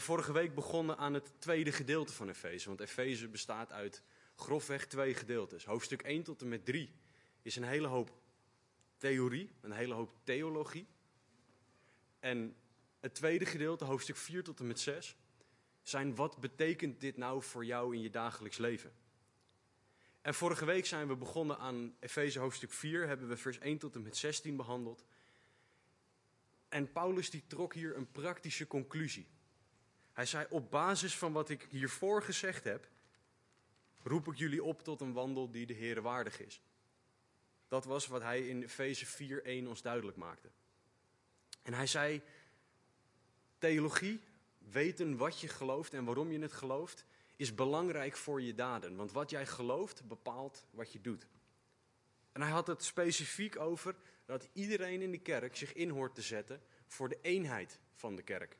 zijn vorige week begonnen aan het tweede gedeelte van Efeze. Want Efeze bestaat uit grofweg twee gedeeltes. Hoofdstuk 1 tot en met 3 is een hele hoop theorie, een hele hoop theologie. En het tweede gedeelte, hoofdstuk 4 tot en met 6, zijn wat betekent dit nou voor jou in je dagelijks leven? En vorige week zijn we begonnen aan Efeze hoofdstuk 4, hebben we vers 1 tot en met 16 behandeld. En Paulus die trok hier een praktische conclusie. Hij zei, op basis van wat ik hiervoor gezegd heb, roep ik jullie op tot een wandel die de Heer waardig is. Dat was wat hij in Efeze 4:1 ons duidelijk maakte. En hij zei: Theologie, weten wat je gelooft en waarom je het gelooft, is belangrijk voor je daden. Want wat jij gelooft bepaalt wat je doet. En hij had het specifiek over dat iedereen in de kerk zich in hoort te zetten voor de eenheid van de kerk.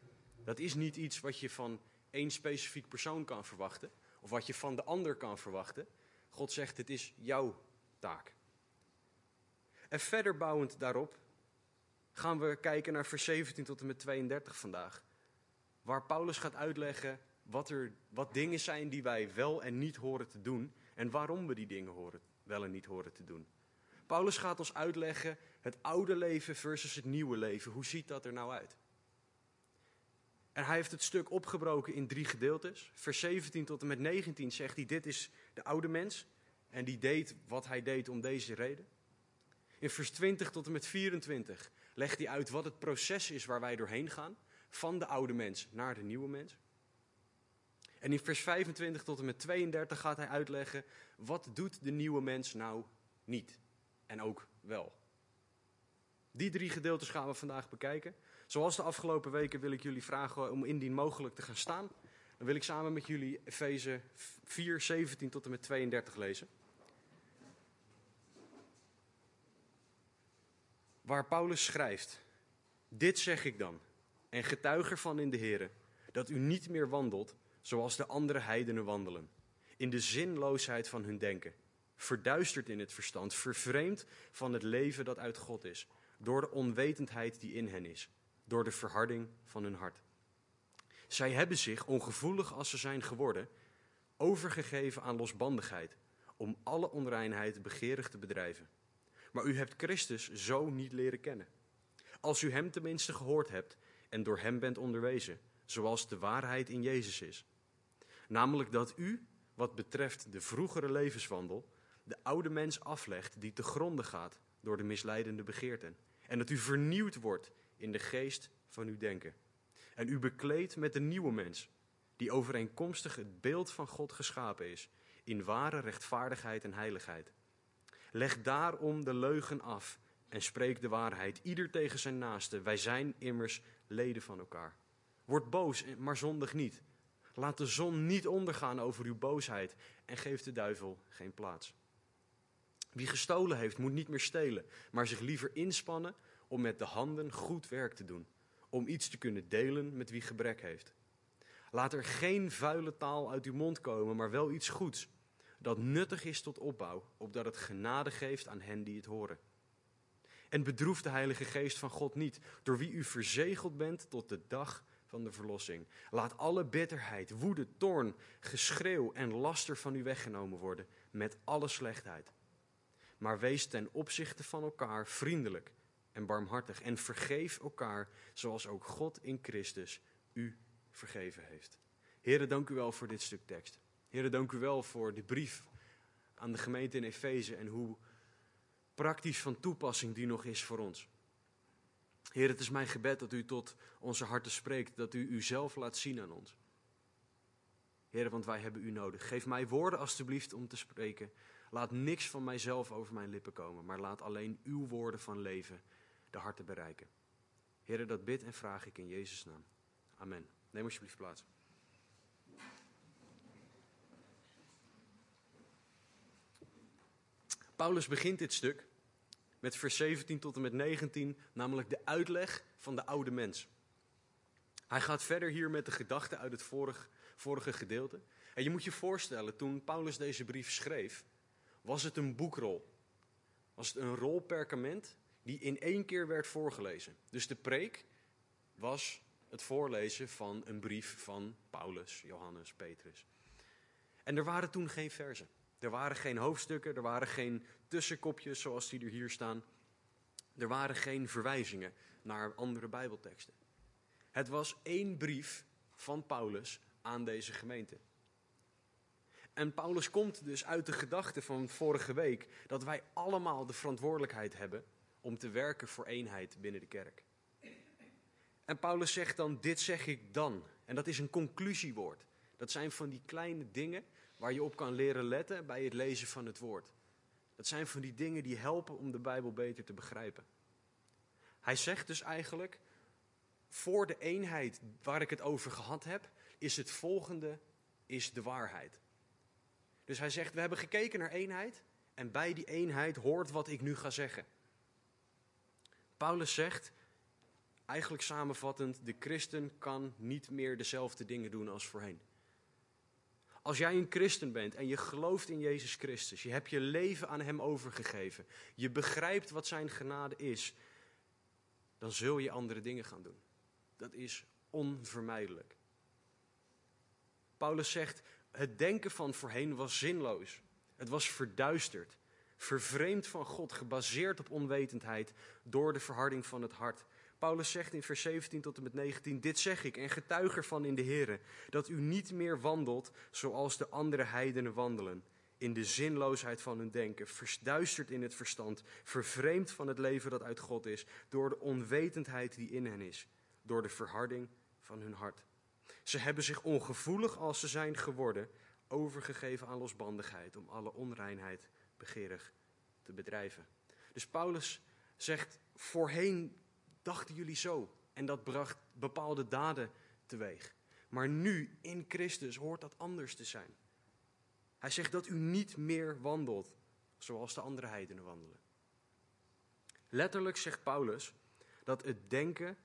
Dat is niet iets wat je van één specifiek persoon kan verwachten, of wat je van de ander kan verwachten. God zegt: het is jouw taak. En verder bouwend daarop gaan we kijken naar vers 17 tot en met 32 vandaag. Waar Paulus gaat uitleggen wat, er, wat dingen zijn die wij wel en niet horen te doen. En waarom we die dingen horen, wel en niet horen te doen. Paulus gaat ons uitleggen het oude leven versus het nieuwe leven. Hoe ziet dat er nou uit? En hij heeft het stuk opgebroken in drie gedeeltes. Vers 17 tot en met 19 zegt hij: Dit is de oude mens. En die deed wat hij deed om deze reden. In vers 20 tot en met 24 legt hij uit wat het proces is waar wij doorheen gaan. Van de oude mens naar de nieuwe mens. En in vers 25 tot en met 32 gaat hij uitleggen wat doet de nieuwe mens nou niet en ook wel. Die drie gedeeltes gaan we vandaag bekijken. Zoals de afgelopen weken wil ik jullie vragen om indien mogelijk te gaan staan. Dan wil ik samen met jullie Efeze 4, 17 tot en met 32 lezen. Waar Paulus schrijft: Dit zeg ik dan, en getuig ervan in de Heer, dat u niet meer wandelt zoals de andere heidenen wandelen, in de zinloosheid van hun denken, verduisterd in het verstand, vervreemd van het leven dat uit God is, door de onwetendheid die in hen is, door de verharding van hun hart. Zij hebben zich, ongevoelig als ze zijn geworden, overgegeven aan losbandigheid, om alle onreinheid begeerig te bedrijven. Maar u hebt Christus zo niet leren kennen. Als u Hem tenminste gehoord hebt en door Hem bent onderwezen, zoals de waarheid in Jezus is. Namelijk dat u, wat betreft de vroegere levenswandel, de oude mens aflegt die te gronden gaat door de misleidende begeerten. En dat u vernieuwd wordt in de geest van uw denken. En u bekleedt met de nieuwe mens, die overeenkomstig het beeld van God geschapen is, in ware rechtvaardigheid en heiligheid. Leg daarom de leugen af en spreek de waarheid, ieder tegen zijn naaste. Wij zijn immers leden van elkaar. Word boos, maar zondig niet. Laat de zon niet ondergaan over uw boosheid en geef de duivel geen plaats. Wie gestolen heeft, moet niet meer stelen, maar zich liever inspannen om met de handen goed werk te doen, om iets te kunnen delen met wie gebrek heeft. Laat er geen vuile taal uit uw mond komen, maar wel iets goeds, dat nuttig is tot opbouw, opdat het genade geeft aan hen die het horen. En bedroef de Heilige Geest van God niet, door wie u verzegeld bent tot de dag van de verlossing. Laat alle bitterheid, woede, toorn, geschreeuw en laster van u weggenomen worden, met alle slechtheid. Maar wees ten opzichte van elkaar vriendelijk en barmhartig en vergeef elkaar zoals ook God in Christus u vergeven heeft. Heren, dank u wel voor dit stuk tekst. Heren, dank u wel voor de brief aan de gemeente in Efeze en hoe praktisch van toepassing die nog is voor ons. Heer, het is mijn gebed dat u tot onze harten spreekt, dat u uzelf laat zien aan ons. Heer, want wij hebben u nodig. Geef mij woorden alstublieft om te spreken. Laat niks van mijzelf over mijn lippen komen, maar laat alleen uw woorden van leven de harten bereiken. Heer, dat bid en vraag ik in Jezus' naam. Amen. Neem alsjeblieft plaats. Paulus begint dit stuk met vers 17 tot en met 19, namelijk de uitleg van de oude mens. Hij gaat verder hier met de gedachten uit het vorige, vorige gedeelte. En je moet je voorstellen, toen Paulus deze brief schreef, was het een boekrol. Was het een rol perkament die in één keer werd voorgelezen. Dus de preek was het voorlezen van een brief van Paulus, Johannes, Petrus. En er waren toen geen verzen. Er waren geen hoofdstukken, er waren geen tussenkopjes zoals die er hier staan. Er waren geen verwijzingen naar andere Bijbelteksten. Het was één brief van Paulus aan deze gemeente. En Paulus komt dus uit de gedachte van vorige week dat wij allemaal de verantwoordelijkheid hebben om te werken voor eenheid binnen de kerk. En Paulus zegt dan, dit zeg ik dan. En dat is een conclusiewoord. Dat zijn van die kleine dingen waar je op kan leren letten bij het lezen van het woord. Dat zijn van die dingen die helpen om de Bijbel beter te begrijpen. Hij zegt dus eigenlijk, voor de eenheid waar ik het over gehad heb, is het volgende, is de waarheid. Dus hij zegt, we hebben gekeken naar eenheid en bij die eenheid hoort wat ik nu ga zeggen. Paulus zegt, eigenlijk samenvattend, de christen kan niet meer dezelfde dingen doen als voorheen. Als jij een christen bent en je gelooft in Jezus Christus, je hebt je leven aan Hem overgegeven, je begrijpt wat Zijn genade is, dan zul je andere dingen gaan doen. Dat is onvermijdelijk. Paulus zegt, het denken van voorheen was zinloos. Het was verduisterd, vervreemd van God, gebaseerd op onwetendheid door de verharding van het hart. Paulus zegt in vers 17 tot en met 19: Dit zeg ik en getuig ervan in de Here, dat u niet meer wandelt zoals de andere heidenen wandelen. In de zinloosheid van hun denken, verduisterd in het verstand, vervreemd van het leven dat uit God is, door de onwetendheid die in hen is, door de verharding van hun hart. Ze hebben zich ongevoelig als ze zijn geworden, overgegeven aan losbandigheid, om alle onreinheid begeerig te bedrijven. Dus Paulus zegt: Voorheen dachten jullie zo en dat bracht bepaalde daden teweeg. Maar nu, in Christus, hoort dat anders te zijn. Hij zegt dat u niet meer wandelt zoals de andere heidenen wandelen. Letterlijk zegt Paulus dat het denken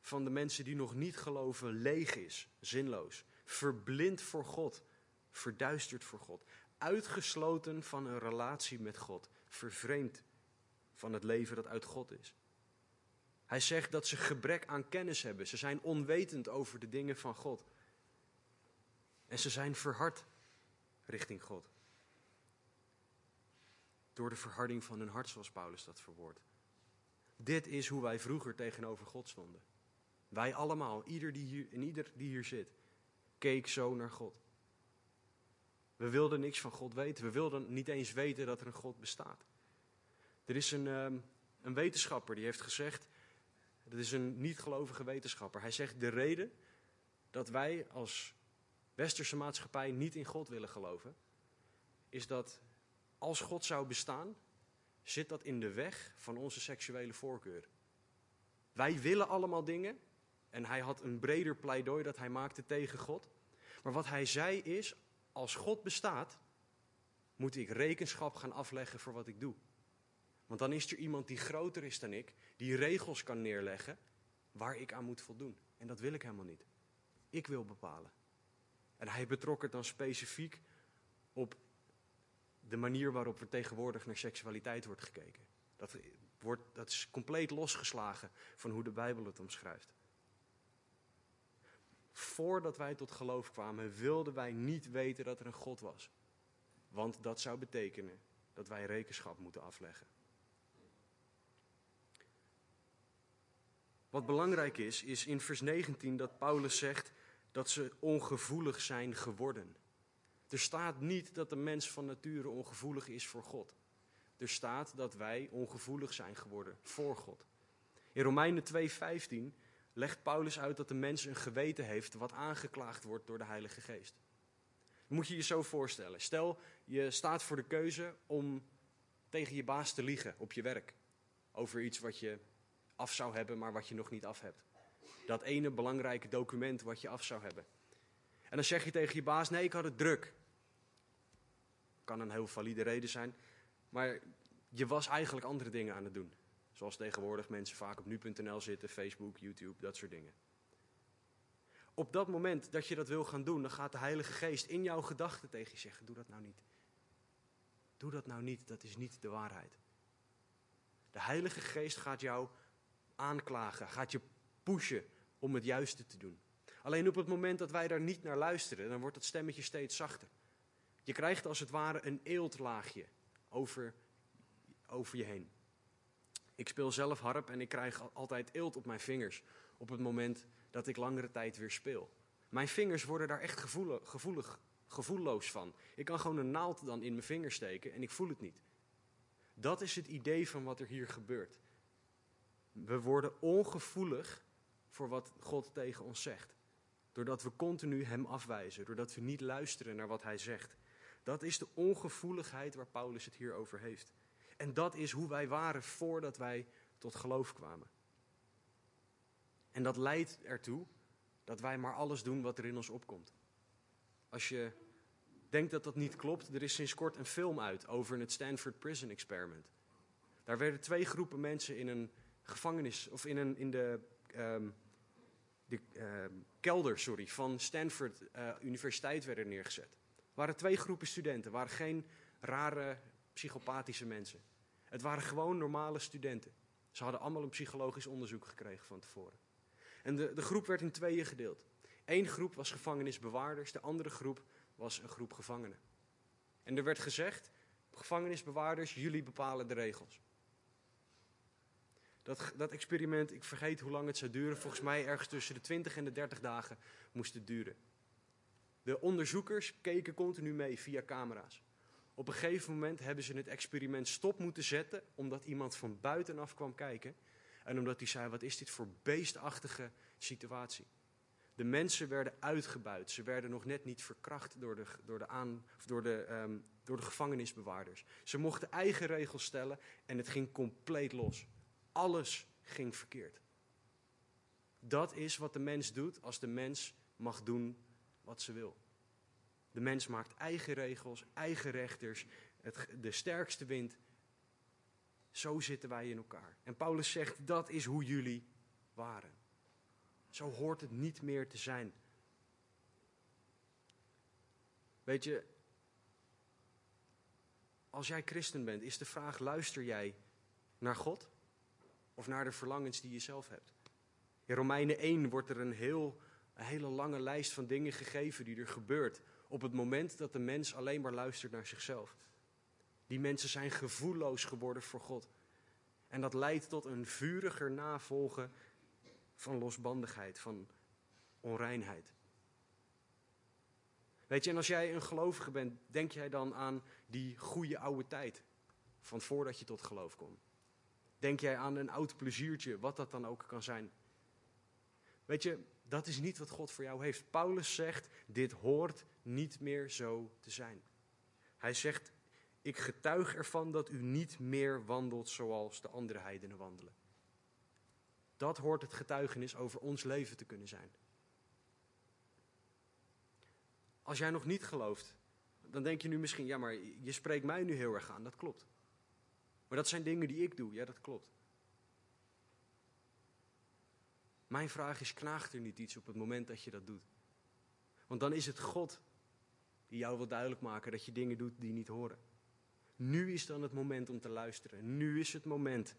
van de mensen die nog niet geloven leeg is, zinloos, verblind voor God, verduisterd voor God, uitgesloten van een relatie met God, vervreemd van het leven dat uit God is. Hij zegt dat ze gebrek aan kennis hebben. Ze zijn onwetend over de dingen van God. En ze zijn verhard richting God. Door de verharding van hun hart, zoals Paulus dat verwoordt. Dit is hoe wij vroeger tegenover God stonden. Wij allemaal, ieder die hier, ieder die hier zit, keek zo naar God. We wilden niks van God weten. We wilden niet eens weten dat er een God bestaat. Er is een, ehm, een wetenschapper die heeft gezegd dat is een niet-gelovige wetenschapper. Hij zegt de reden dat wij als westerse maatschappij niet in God willen geloven, is dat als God zou bestaan, zit dat in de weg van onze seksuele voorkeur. Wij willen allemaal dingen en hij had een breder pleidooi dat hij maakte tegen God. Maar wat hij zei is, als God bestaat, moet ik rekenschap gaan afleggen voor wat ik doe. Want dan is er iemand die groter is dan ik, die regels kan neerleggen waar ik aan moet voldoen. En dat wil ik helemaal niet. Ik wil bepalen. En hij betrok het dan specifiek op de manier waarop er tegenwoordig naar seksualiteit wordt gekeken. Dat, wordt, dat is compleet losgeslagen van hoe de Bijbel het omschrijft. Voordat wij tot geloof kwamen, wilden wij niet weten dat er een God was. Want dat zou betekenen dat wij rekenschap moeten afleggen. Wat belangrijk is, is in vers 19 dat Paulus zegt dat ze ongevoelig zijn geworden. Er staat niet dat de mens van nature ongevoelig is voor God. Er staat dat wij ongevoelig zijn geworden voor God. In Romeinen 2:15 legt Paulus uit dat de mens een geweten heeft wat aangeklaagd wordt door de Heilige Geest. moet je je zo voorstellen. Stel, je staat voor de keuze om tegen je baas te liegen op je werk over iets wat je af zou hebben, maar wat je nog niet af hebt. Dat ene belangrijke document wat je af zou hebben. En dan zeg je tegen je baas: nee, ik had het druk. Kan een heel valide reden zijn, maar je was eigenlijk andere dingen aan het doen. Zoals tegenwoordig mensen vaak op nu.nl zitten, Facebook, YouTube, dat soort dingen. Op dat moment dat je dat wil gaan doen, dan gaat de Heilige Geest in jouw gedachten tegen je zeggen: Doe dat nou niet. Doe dat nou niet, dat is niet de waarheid. De Heilige Geest gaat jou aanklagen, gaat je pushen om het juiste te doen. Alleen op het moment dat wij daar niet naar luisteren, dan wordt dat stemmetje steeds zachter. Je krijgt als het ware een eeltlaagje over, over je heen. Ik speel zelf harp en ik krijg altijd eelt op mijn vingers op het moment dat ik langere tijd weer speel. Mijn vingers worden daar echt gevoelig, gevoelig, gevoelloos van. Ik kan gewoon een naald dan in mijn vinger steken en ik voel het niet. Dat is het idee van wat er hier gebeurt. We worden ongevoelig voor wat God tegen ons zegt. Doordat we continu Hem afwijzen, doordat we niet luisteren naar wat Hij zegt. Dat is de ongevoeligheid waar Paulus het hier over heeft. En dat is hoe wij waren voordat wij tot geloof kwamen. En dat leidt ertoe dat wij maar alles doen wat er in ons opkomt. Als je denkt dat dat niet klopt, er is sinds kort een film uit over het Stanford Prison Experiment. Daar werden twee groepen mensen in een gevangenis, of in, een, in de, um, de uh, kelder sorry, van Stanford uh, Universiteit werden neergezet. Er waren twee groepen studenten, waren geen rare psychopathische mensen. Het waren gewoon normale studenten. Ze hadden allemaal een psychologisch onderzoek gekregen van tevoren. En de, de groep werd in tweeën gedeeld. Eén groep was gevangenisbewaarders, de andere groep was een groep gevangenen. En er werd gezegd, gevangenisbewaarders, jullie bepalen de regels. Dat, dat experiment, ik vergeet hoe lang het zou duren, volgens mij ergens tussen de 20 en de 30 dagen moest het duren. De onderzoekers keken continu mee via camera's. Op een gegeven moment hebben ze het experiment stop moeten zetten, omdat iemand van buitenaf kwam kijken. En omdat hij zei, wat is dit voor beestachtige situatie. De mensen werden uitgebuit. Ze werden nog net niet verkracht door de, door de, aan, door de, um, door de gevangenisbewaarders. Ze mochten eigen regels stellen en het ging compleet los. Alles ging verkeerd. Dat is wat de mens doet als de mens mag doen wat ze wil. De mens maakt eigen regels, eigen rechters, het, de sterkste wint. Zo zitten wij in elkaar. En Paulus zegt, dat is hoe jullie waren. Zo hoort het niet meer te zijn. Weet je, als jij christen bent, is de vraag: luister jij naar God of naar de verlangens die je zelf hebt? In Romeinen 1 wordt er een, heel, een hele lange lijst van dingen gegeven die er gebeurt op het moment dat de mens alleen maar luistert naar zichzelf. Die mensen zijn gevoelloos geworden voor God. En dat leidt tot een vuriger navolgen van losbandigheid, van onreinheid. Weet je, en als jij een gelovige bent, denk jij dan aan die goede oude tijd van voordat je tot geloof komt? Denk jij aan een oud pleziertje, wat dat dan ook kan zijn? Weet je, dat is niet wat God voor jou heeft. Paulus zegt, dit hoort niet meer zo te zijn. Hij zegt, ik getuig ervan dat u niet meer wandelt zoals de andere heidenen wandelen. Dat hoort het getuigenis over ons leven te kunnen zijn. Als jij nog niet gelooft, dan denk je nu misschien, ja, maar je spreekt mij nu heel erg aan. Dat klopt. Maar dat zijn dingen die ik doe. Ja, dat klopt. Mijn vraag is, knaagt er niet iets op het moment dat je dat doet? Want dan is het God die jou wil duidelijk maken dat je dingen doet die niet horen. Nu is dan het moment om te luisteren. Nu is het moment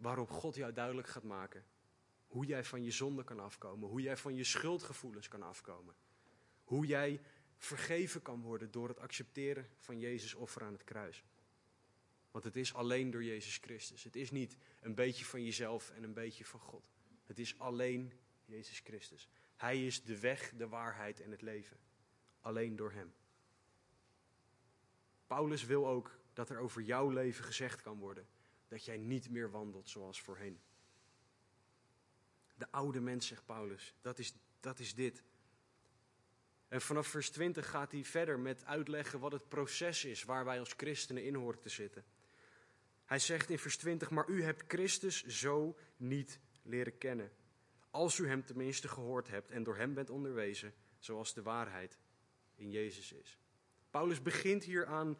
waarop God jou duidelijk gaat maken hoe jij van je zonde kan afkomen, hoe jij van je schuldgevoelens kan afkomen, hoe jij vergeven kan worden door het accepteren van Jezus offer aan het kruis. Want het is alleen door Jezus Christus. Het is niet een beetje van jezelf en een beetje van God. Het is alleen Jezus Christus. Hij is de weg, de waarheid en het leven. Alleen door Hem. Paulus wil ook dat er over jouw leven gezegd kan worden dat jij niet meer wandelt zoals voorheen. De oude mens, zegt Paulus, dat is, dat is dit. En vanaf vers 20 gaat hij verder met uitleggen wat het proces is waar wij als christenen in horen te zitten. Hij zegt in vers 20, maar u hebt Christus zo niet leren kennen. Als u hem tenminste gehoord hebt en door hem bent onderwezen, zoals de waarheid in Jezus is. Paulus begint hier aan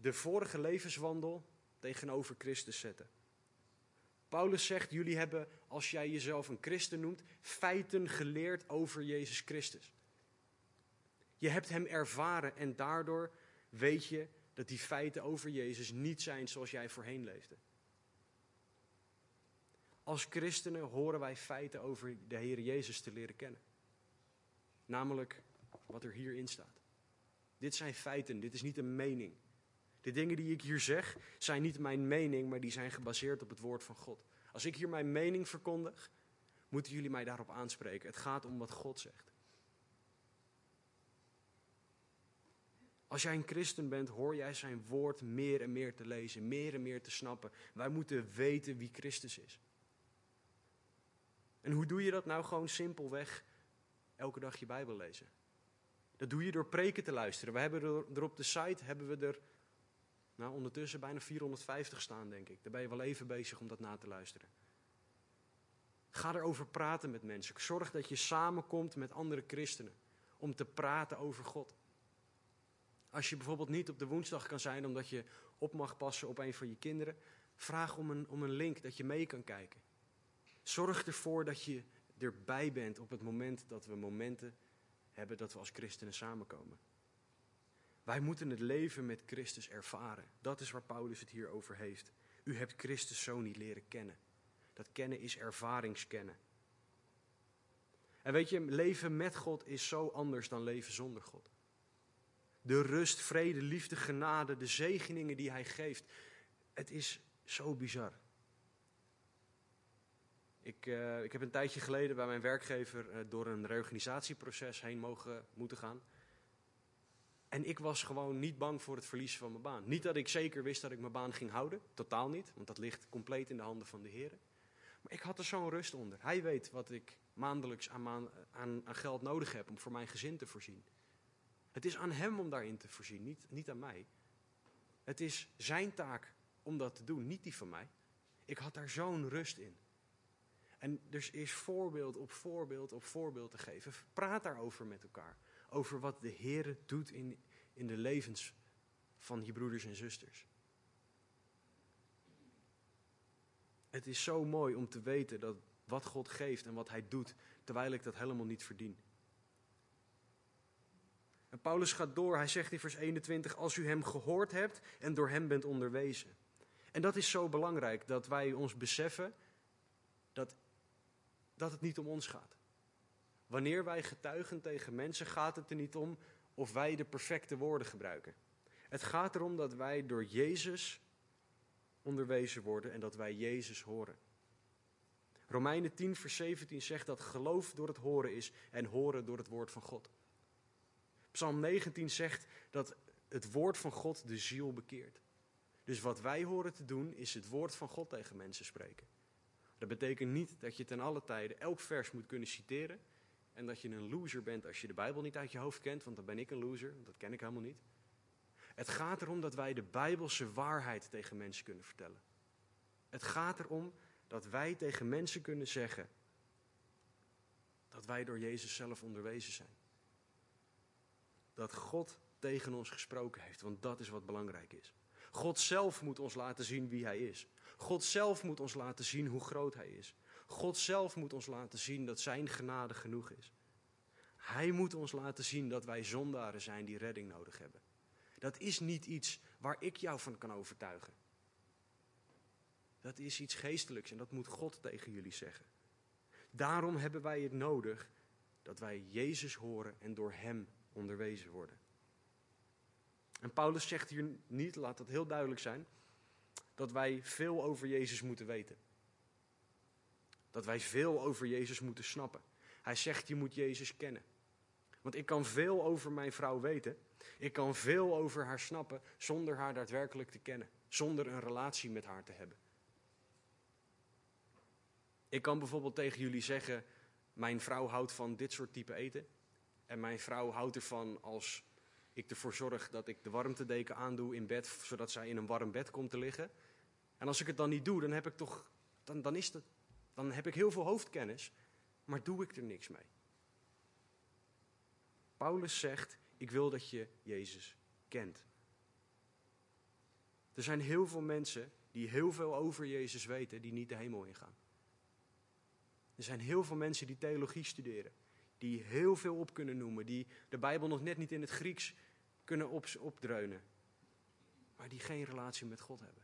de vorige levenswandel tegenover Christus zetten. Paulus zegt, jullie hebben, als jij jezelf een christen noemt, feiten geleerd over Jezus Christus. Je hebt hem ervaren en daardoor weet je dat die feiten over Jezus niet zijn zoals jij voorheen leefde. Als christenen horen wij feiten over de Heer Jezus te leren kennen. Namelijk wat er hierin staat. Dit zijn feiten, dit is niet een mening. De dingen die ik hier zeg zijn niet mijn mening, maar die zijn gebaseerd op het woord van God. Als ik hier mijn mening verkondig, moeten jullie mij daarop aanspreken. Het gaat om wat God zegt. Als jij een christen bent, hoor jij zijn woord meer en meer te lezen, meer en meer te snappen. Wij moeten weten wie Christus is. En hoe doe je dat nou gewoon simpelweg? Elke dag je Bijbel lezen. Dat doe je door preken te luisteren. We hebben er, op de site hebben we er nou, ondertussen bijna 450 staan, denk ik. Daar ben je wel even bezig om dat na te luisteren. Ga erover praten met mensen. Zorg dat je samenkomt met andere christenen om te praten over God. Als je bijvoorbeeld niet op de woensdag kan zijn omdat je op mag passen op een van je kinderen, vraag om een, om een link dat je mee kan kijken. Zorg ervoor dat je erbij bent op het moment dat we momenten hebben dat we als christenen samenkomen. Wij moeten het leven met Christus ervaren. Dat is waar Paulus het hier over heeft. U hebt Christus zo niet leren kennen. Dat kennen is ervaringskennen. En weet je, leven met God is zo anders dan leven zonder God. De rust, vrede, liefde, genade, de zegeningen die Hij geeft. Het is zo bizar. Ik, uh, ik heb een tijdje geleden bij mijn werkgever uh, door een reorganisatieproces heen mogen moeten gaan. En ik was gewoon niet bang voor het verliezen van mijn baan. Niet dat ik zeker wist dat ik mijn baan ging houden, totaal niet, want dat ligt compleet in de handen van de Heer. Maar ik had er zo'n rust onder. Hij weet wat ik maandelijks aan, aan, aan, geld nodig heb om voor mijn gezin te voorzien. Het is aan hem om daarin te voorzien, niet, niet aan mij. Het is zijn taak om dat te doen, niet die van mij. Ik had daar zo'n rust in. En dus is voorbeeld op voorbeeld op voorbeeld te geven. Praat daarover met elkaar. Over wat de Heer doet in, in de levens van je broeders en zusters. Het is zo mooi om te weten dat wat God geeft en wat Hij doet, terwijl ik dat helemaal niet verdien. En Paulus gaat door, hij zegt in vers 21, als u Hem gehoord hebt en door Hem bent onderwezen. En dat is zo belangrijk, dat wij ons beseffen dat dat het niet om ons gaat. Wanneer wij getuigen tegen mensen, gaat het er niet om of wij de perfecte woorden gebruiken. Het gaat erom dat wij door Jezus onderwezen worden en dat wij Jezus horen. Romeinen 10, vers 17 zegt dat geloof door het horen is en horen door het woord van God. Psalm 19 zegt dat het woord van God de ziel bekeert. Dus wat wij horen te doen is het woord van God tegen mensen spreken. Dat betekent niet dat je ten alle tijden elk vers moet kunnen citeren. En dat je een loser bent als je de Bijbel niet uit je hoofd kent, want dan ben ik een loser. Dat ken ik helemaal niet. Het gaat erom dat wij de Bijbelse waarheid tegen mensen kunnen vertellen. Het gaat erom dat wij tegen mensen kunnen zeggen dat wij door Jezus zelf onderwezen zijn. Dat God tegen ons gesproken heeft, want dat is wat belangrijk is. God zelf moet ons laten zien wie Hij is. God zelf moet ons laten zien hoe groot Hij is. God zelf moet ons laten zien dat Zijn genade genoeg is. Hij moet ons laten zien dat wij zondaren zijn die redding nodig hebben. Dat is niet iets waar ik jou van kan overtuigen. Dat is iets geestelijks en dat moet God tegen jullie zeggen. Daarom hebben wij het nodig dat wij Jezus horen en door Hem onderwezen worden. En Paulus zegt hier niet, laat dat heel duidelijk zijn, dat wij veel over Jezus moeten weten. Dat wij veel over Jezus moeten snappen. Hij zegt, je moet Jezus kennen. Want ik kan veel over mijn vrouw weten. Ik kan veel over haar snappen zonder haar daadwerkelijk te kennen. Zonder een relatie met haar te hebben. Ik kan bijvoorbeeld tegen jullie zeggen, mijn vrouw houdt van dit soort type eten. En mijn vrouw houdt ervan als ik ervoor zorg dat ik de warmtedeken aandoe in bed, zodat zij in een warm bed komt te liggen. En als ik het dan niet doe, dan heb ik toch, dan, dan, is het, dan heb ik heel veel hoofdkennis, maar doe ik er niks mee. Paulus zegt, ik wil dat je Jezus kent. Er zijn heel veel mensen die heel veel over Jezus weten, die niet de hemel ingaan. Er zijn heel veel mensen die theologie studeren, die heel veel op kunnen noemen, die de Bijbel nog net niet in het Grieks kunnen op, opdreunen, maar die geen relatie met God hebben.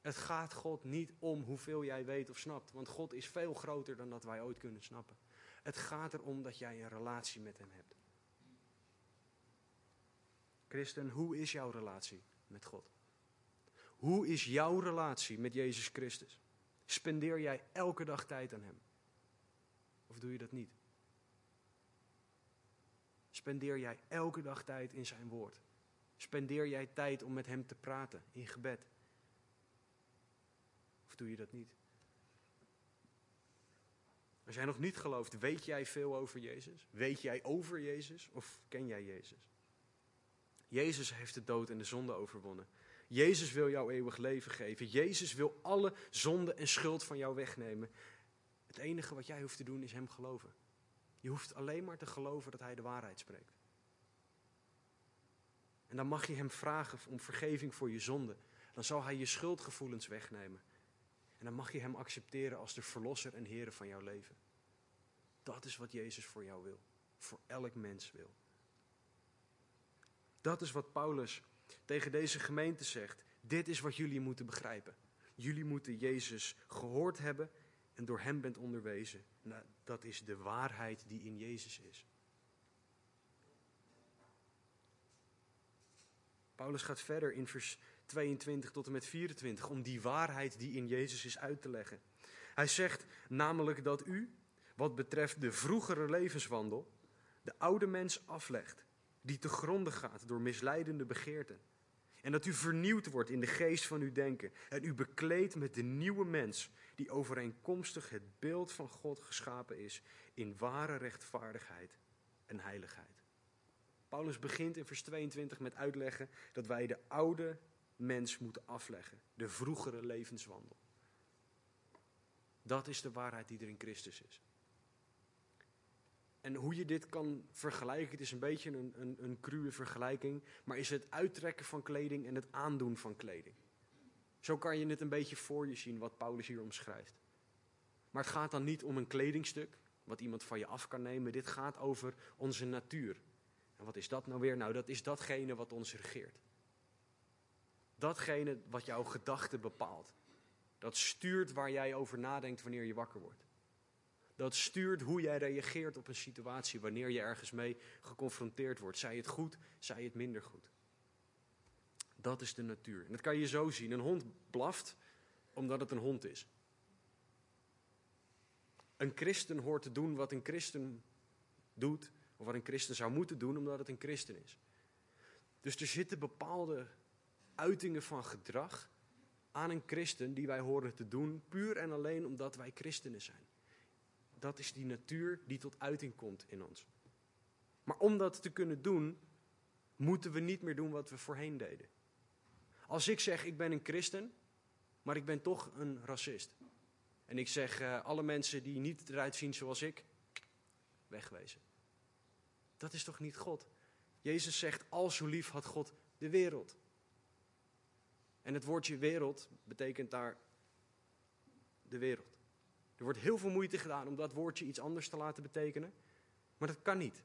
Het gaat God niet om hoeveel jij weet of snapt, want God is veel groter dan dat wij ooit kunnen snappen. Het gaat erom dat jij een relatie met Hem hebt. Christen, hoe is jouw relatie met God? Hoe is jouw relatie met Jezus Christus? Spendeer jij elke dag tijd aan Hem? Of doe je dat niet? Spendeer jij elke dag tijd in Zijn woord? Spendeer jij tijd om met Hem te praten in gebed? Of doe je dat niet? Als jij nog niet gelooft, weet jij veel over Jezus? Weet jij over Jezus of ken jij Jezus? Jezus heeft de dood en de zonde overwonnen. Jezus wil jou eeuwig leven geven. Jezus wil alle zonde en schuld van jou wegnemen. Het enige wat jij hoeft te doen is Hem geloven. Je hoeft alleen maar te geloven dat Hij de waarheid spreekt. En dan mag je Hem vragen om vergeving voor je zonde. Dan zal Hij je schuldgevoelens wegnemen. En dan mag je Hem accepteren als de verlosser en Heer van jouw leven. Dat is wat Jezus voor jou wil. Voor elk mens wil. Dat is wat Paulus tegen deze gemeente zegt. Dit is wat jullie moeten begrijpen. Jullie moeten Jezus gehoord hebben en door Hem bent onderwezen. Nou, dat is de waarheid die in Jezus is. Paulus gaat verder in vers 22 tot en met 24 om die waarheid die in Jezus is uit te leggen. Hij zegt namelijk dat u, wat betreft de vroegere levenswandel, de oude mens aflegt, die te gronden gaat door misleidende begeerten. En dat u vernieuwd wordt in de geest van uw denken en u bekleedt met de nieuwe mens, die overeenkomstig het beeld van God geschapen is, in ware rechtvaardigheid en heiligheid. Paulus begint in vers 22 met uitleggen dat wij de oude mens moeten afleggen, de vroegere levenswandel. Dat is de waarheid die er in Christus is. En hoe je dit kan vergelijken, het is een beetje een, een, een vergelijking, maar is het uittrekken van kleding en het aandoen van kleding. Zo kan je het een beetje voor je zien wat Paulus hier omschrijft. Maar het gaat dan niet om een kledingstuk, wat iemand van je af kan nemen. Dit gaat over onze natuur. En wat is dat nou weer? Nou, dat is datgene wat ons regeert. Datgene wat jouw gedachten bepaalt. Dat stuurt waar jij over nadenkt wanneer je wakker wordt. Dat stuurt hoe jij reageert op een situatie wanneer je ergens mee geconfronteerd wordt. Zij het goed, zij het minder goed. Dat is de natuur. En dat kan je zo zien. Een hond blaft omdat het een hond is. Een christen hoort te doen wat een christen doet, of wat een christen zou moeten doen, omdat het een christen is. Dus er zitten bepaalde uitingen van gedrag aan een christen die wij horen te doen, puur en alleen omdat wij christenen zijn. Dat is die natuur die tot uiting komt in ons. Maar om dat te kunnen doen, moeten we niet meer doen wat we voorheen deden. Als ik zeg, ik ben een christen, maar ik ben toch een racist. En ik zeg, uh, alle mensen die niet eruit zien zoals ik, wegwezen. Dat is toch niet God? Jezus zegt, al zo lief had God de wereld. En het woordje wereld betekent daar de wereld. Er wordt heel veel moeite gedaan om dat woordje iets anders te laten betekenen. Maar dat kan niet.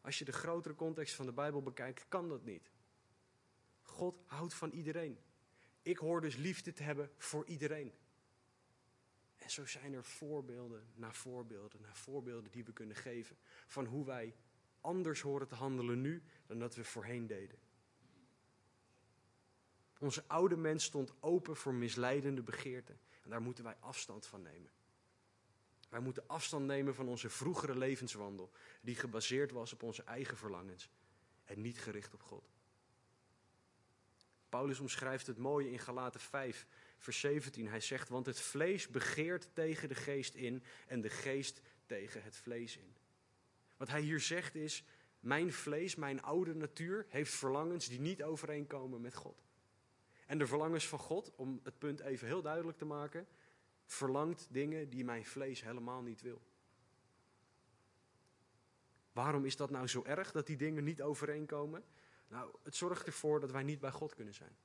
Als je de grotere context van de Bijbel bekijkt, kan dat niet. God houdt van iedereen. Ik hoor dus liefde te hebben voor iedereen. En zo zijn er voorbeelden na voorbeelden na voorbeelden die we kunnen geven van hoe wij anders horen te handelen nu dan dat we voorheen deden. Onze oude mens stond open voor misleidende begeerten en daar moeten wij afstand van nemen. Wij moeten afstand nemen van onze vroegere levenswandel, die gebaseerd was op onze eigen verlangens en niet gericht op God. Paulus omschrijft het mooie in Galaten 5, vers 17. Hij zegt, want het vlees begeert tegen de geest in en de geest tegen het vlees in. Wat hij hier zegt is, mijn vlees, mijn oude natuur, heeft verlangens die niet overeenkomen met God. En de verlangens van God, om het punt even heel duidelijk te maken, verlangt dingen die mijn vlees helemaal niet wil. Waarom is dat nou zo erg dat die dingen niet overeenkomen? Nou, het zorgt ervoor dat wij niet bij God kunnen zijn.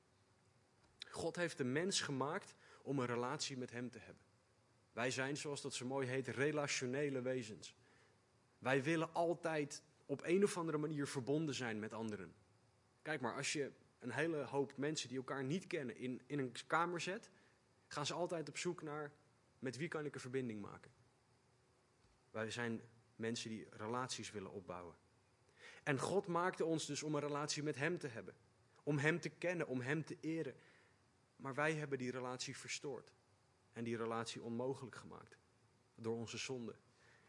God heeft de mens gemaakt om een relatie met Hem te hebben. Wij zijn, zoals dat zo mooi heet, relationele wezens. Wij willen altijd op een of andere manier verbonden zijn met anderen. Kijk maar, als je een hele hoop mensen die elkaar niet kennen in, in een kamer zet, gaan ze altijd op zoek naar met wie kan ik een verbinding maken. Wij zijn mensen die relaties willen opbouwen. En God maakte ons dus om een relatie met Hem te hebben. Om Hem te kennen, om Hem te eren. Maar wij hebben die relatie verstoord. En die relatie onmogelijk gemaakt. Door onze zonde.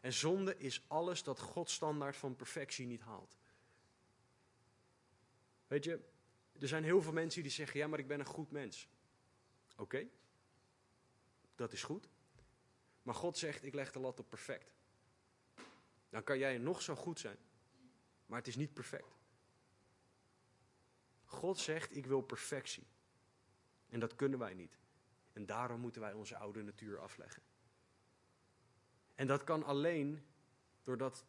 En zonde is alles dat Gods standaard van perfectie niet haalt. Weet je, er zijn heel veel mensen die zeggen: Ja, maar ik ben een goed mens. Oké, dat is goed. Maar God zegt: Ik leg de lat op perfect. Dan kan jij nog zo goed zijn, maar het is niet perfect. God zegt: Ik wil perfectie. En dat kunnen wij niet. En daarom moeten wij onze oude natuur afleggen. En dat kan alleen doordat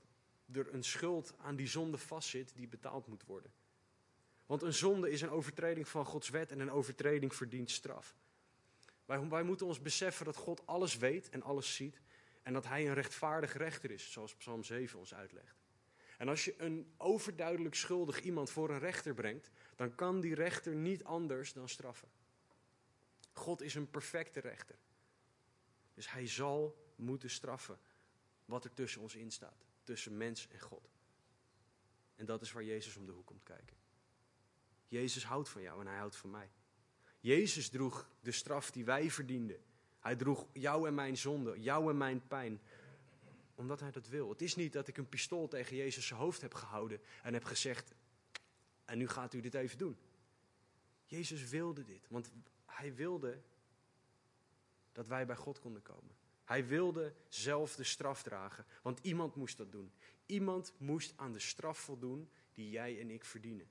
er een schuld aan die zonde vastzit die betaald moet worden. Want een zonde is een overtreding van Gods wet en een overtreding verdient straf. Wij, moeten ons beseffen dat God alles weet en alles ziet. En dat Hij een rechtvaardig rechter is, zoals Psalm 7 ons uitlegt. En als je een overduidelijk schuldig iemand voor een rechter brengt, dan kan die rechter niet anders dan straffen. God is een perfecte rechter. Dus Hij zal moeten straffen wat er tussen ons in staat, tussen mens en God. En dat is waar Jezus om de hoek komt kijken. Jezus houdt van jou en hij houdt van mij. Jezus droeg de straf die wij verdienden. Hij droeg jou en mijn zonde, jou en mijn pijn, omdat hij dat wil. Het is niet dat ik een pistool tegen Jezus hoofd heb gehouden en heb gezegd, en nu gaat u dit even doen. Jezus wilde dit, want hij wilde dat wij bij God konden komen. Hij wilde zelf de straf dragen, want iemand moest dat doen. Iemand moest aan de straf voldoen die jij en ik verdienen.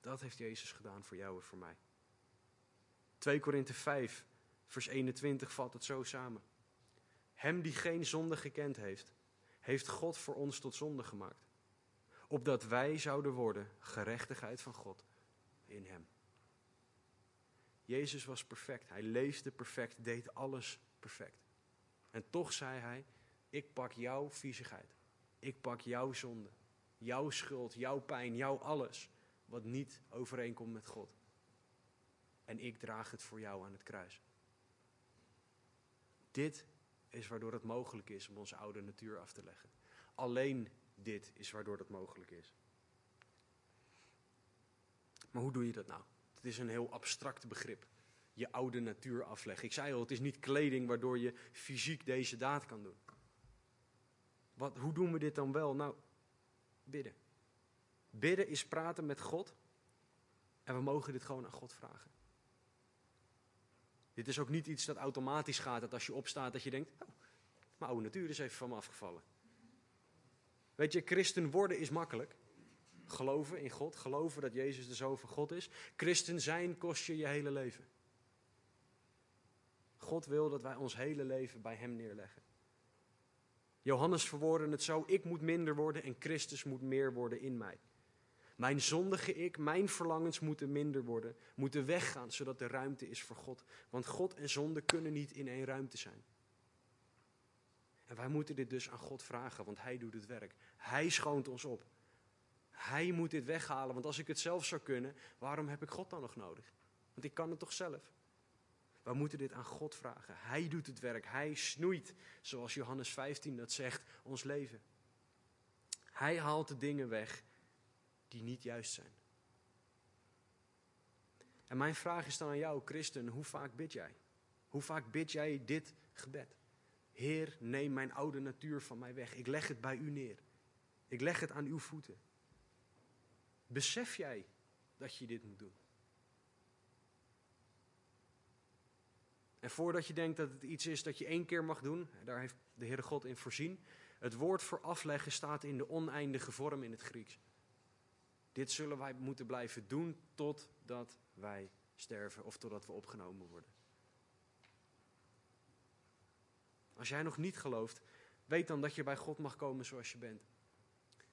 Dat heeft Jezus gedaan voor jou en voor mij. 2 Korinthe 5, vers 21 valt het zo samen. Hem die geen zonde gekend heeft, heeft God voor ons tot zonde gemaakt. Opdat wij zouden worden gerechtigheid van God in hem. Jezus was perfect. Hij leefde perfect, deed alles perfect. En toch zei hij: Ik pak jouw viezigheid. Ik pak jouw zonde. Jouw schuld, jouw pijn, jouw alles wat niet overeenkomt met God. En ik draag het voor jou aan het kruis. Dit is waardoor het mogelijk is om onze oude natuur af te leggen. Alleen dit is waardoor dat mogelijk is. Maar hoe doe je dat nou? Het is een heel abstract begrip. Je oude natuur afleggen. Ik zei al, het is niet kleding waardoor je fysiek deze daad kan doen. Wat, hoe doen we dit dan wel? Nou, bidden. Bidden is praten met God. En we mogen dit gewoon aan God vragen. Dit is ook niet iets dat automatisch gaat, dat als je opstaat dat je denkt, oh, mijn oude natuur is even van me afgevallen. Weet je, christen worden is makkelijk. Geloven in God, geloven dat Jezus de Zoon van God is. Christen zijn kost je je hele leven. God wil dat wij ons hele leven bij Hem neerleggen. Johannes verwoordde het zo: ik moet minder worden en Christus moet meer worden in mij. Mijn zondige ik, mijn verlangens moeten minder worden, moeten weggaan, zodat er ruimte is voor God. Want God en zonde kunnen niet in één ruimte zijn. En wij moeten dit dus aan God vragen, want Hij doet het werk. Hij schoont ons op. Hij moet dit weghalen, want als ik het zelf zou kunnen, waarom heb ik God dan nog nodig? Want ik kan het toch zelf? We moeten dit aan God vragen. Hij doet het werk. Hij snoeit, zoals Johannes 15 dat zegt, ons leven. Hij haalt de dingen weg die niet juist zijn. En mijn vraag is dan aan jou, christen, hoe vaak bid jij? Hoe vaak bid jij dit gebed? Heer, neem mijn oude natuur van mij weg. Ik leg het bij u neer. Ik leg het aan uw voeten. Besef jij dat je dit moet doen? En voordat je denkt dat het iets is dat je één keer mag doen, daar heeft de Heere God in voorzien. Het woord voor afleggen staat in de oneindige vorm in het Grieks. Dit zullen wij moeten blijven doen totdat wij sterven of totdat we opgenomen worden. Als jij nog niet gelooft, weet dan dat je bij God mag komen zoals je bent.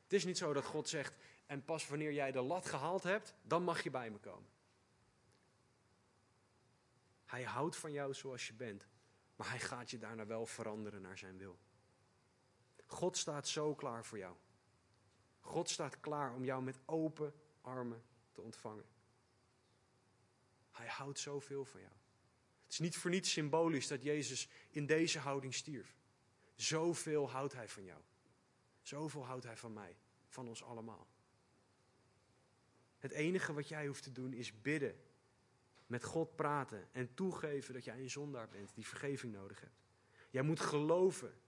Het is niet zo dat God zegt, en pas wanneer jij de lat gehaald hebt, dan mag je bij me komen. Hij houdt van jou zoals je bent, maar hij gaat je daarna wel veranderen naar zijn wil. God staat zo klaar voor jou. God staat klaar om jou met open armen te ontvangen. Hij houdt zoveel van jou. Het is niet voor niets symbolisch dat Jezus in deze houding stierf. Zoveel houdt hij van jou. Zoveel houdt hij van mij, van ons allemaal. Het enige wat jij hoeft te doen is bidden, met God praten en toegeven dat jij een zondaar bent die vergeving nodig hebt. Jij moet geloven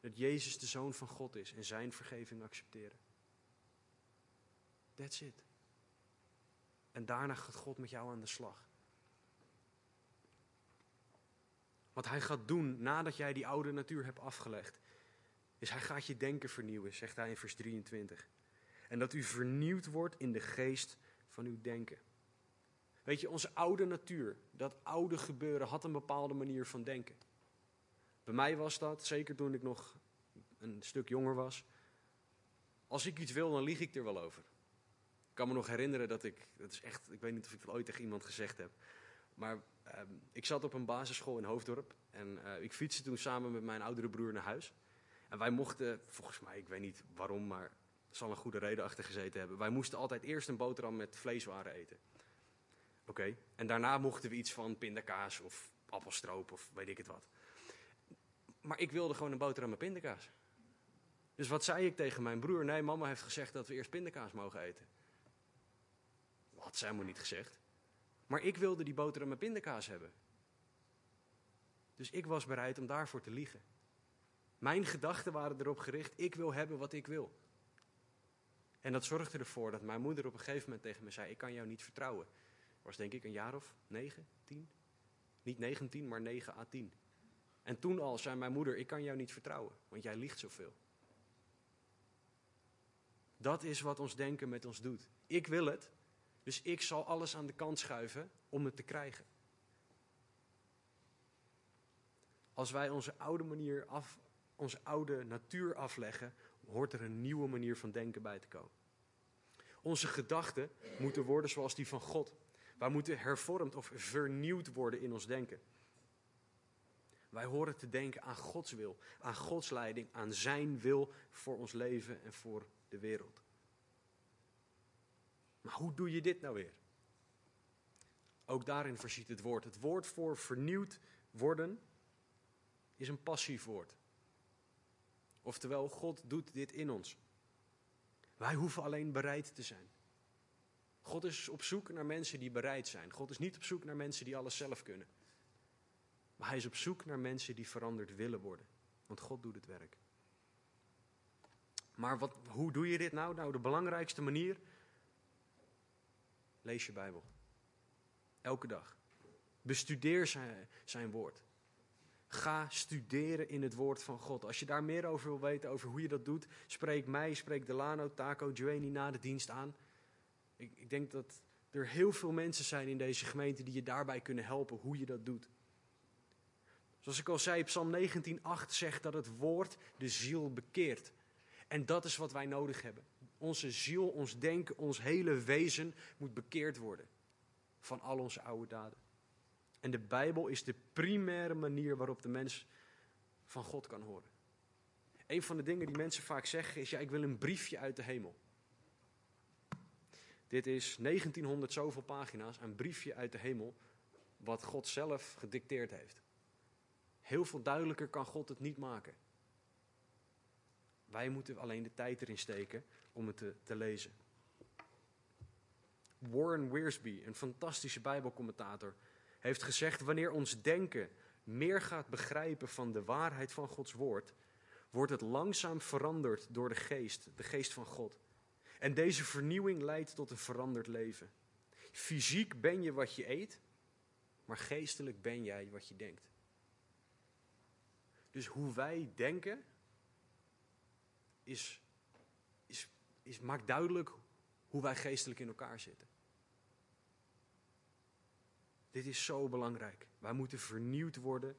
dat Jezus de Zoon van God is en zijn vergeving accepteren. That's it. En daarna gaat God met jou aan de slag. Wat hij gaat doen nadat jij die oude natuur hebt afgelegd, is hij gaat je denken vernieuwen, zegt hij in vers 23. En dat u vernieuwd wordt in de geest van uw denken. Weet je, onze oude natuur, dat oude gebeuren, had een bepaalde manier van denken. Bij mij was dat, zeker toen ik nog een stuk jonger was. Als ik iets wil, dan lieg ik er wel over. Ik kan me nog herinneren dat ik, dat is echt, ik weet niet of ik het ooit tegen iemand gezegd heb. Maar ehm, ik zat op een basisschool in Hoofddorp en uh, ik fietste toen samen met mijn oudere broer naar huis. En wij mochten, volgens mij, ik weet niet waarom, maar er zal een goede reden achter gezeten hebben. Wij moesten altijd eerst een boterham met vleeswaren eten. Oké, en daarna mochten we iets van pindakaas of appelstroop of weet ik het wat. Maar ik wilde gewoon een boterham met pindakaas. Dus wat zei ik tegen mijn broer? Nee, mama heeft gezegd dat we eerst pindakaas mogen eten. Had ze helemaal niet gezegd. Maar ik wilde die boterham met pindakaas hebben. Dus ik was bereid om daarvoor te liegen. Mijn gedachten waren erop gericht, ik wil hebben wat ik wil. En dat zorgde ervoor dat mijn moeder op een gegeven moment tegen me zei, ik kan jou niet vertrouwen. Was denk ik een jaar of negen, tien? Niet negentien, maar negen à tien. En toen al zei mijn moeder, ik kan jou niet vertrouwen, want jij liegt zoveel. Dat is wat ons denken met ons doet. Ik wil het, dus ik zal alles aan de kant schuiven om het te krijgen. Als wij onze oude manier af, onze oude natuur afleggen, hoort er een nieuwe manier van denken bij te komen. Onze gedachten moeten worden zoals die van God. Wij moeten hervormd of vernieuwd worden in ons denken. Wij horen te denken aan Gods wil, aan Gods leiding, aan Zijn wil voor ons leven en voor de wereld. Maar hoe doe je dit nou weer? Ook daarin voorziet het woord. Het woord voor vernieuwd worden is een passief woord. Oftewel, God doet dit in ons. Wij hoeven alleen bereid te zijn. God is op zoek naar mensen die bereid zijn. God is niet op zoek naar mensen die alles zelf kunnen. Maar hij is op zoek naar mensen die veranderd willen worden. Want God doet het werk. Maar wat, hoe doe je dit nou? Nou, de belangrijkste manier. Lees je Bijbel. Elke dag. Bestudeer zijn, zijn woord. Ga studeren in het woord van God. Als je daar meer over wil weten, over hoe je dat doet, spreek mij, spreek Delano, Taco, Joanie na de dienst aan. Ik, ik denk dat er heel veel mensen zijn in deze gemeente die je daarbij kunnen helpen hoe je dat doet. Zoals ik al zei, Psalm 19:8 zegt dat het woord de ziel bekeert. En dat is wat wij nodig hebben. Onze ziel, ons denken, ons hele wezen moet bekeerd worden van al onze oude daden. En de Bijbel is de primaire manier waarop de mens van God kan horen. Een van de dingen die mensen vaak zeggen is: ja, ik wil een briefje uit de hemel. Dit is 1900 zoveel pagina's, een briefje uit de hemel, wat God zelf gedicteerd heeft. Heel veel duidelijker kan God het niet maken. Wij moeten alleen de tijd erin steken om het te, te lezen. Warren Wiersbe, een fantastische Bijbelcommentator, heeft gezegd: wanneer ons denken meer gaat begrijpen van de waarheid van Gods woord, wordt het langzaam veranderd door de geest, de geest van God. En deze vernieuwing leidt tot een veranderd leven. Fysiek ben je wat je eet, maar geestelijk ben jij wat je denkt. Dus hoe wij denken, is, is, is, maakt duidelijk hoe wij geestelijk in elkaar zitten. Dit is zo belangrijk. Wij moeten vernieuwd worden.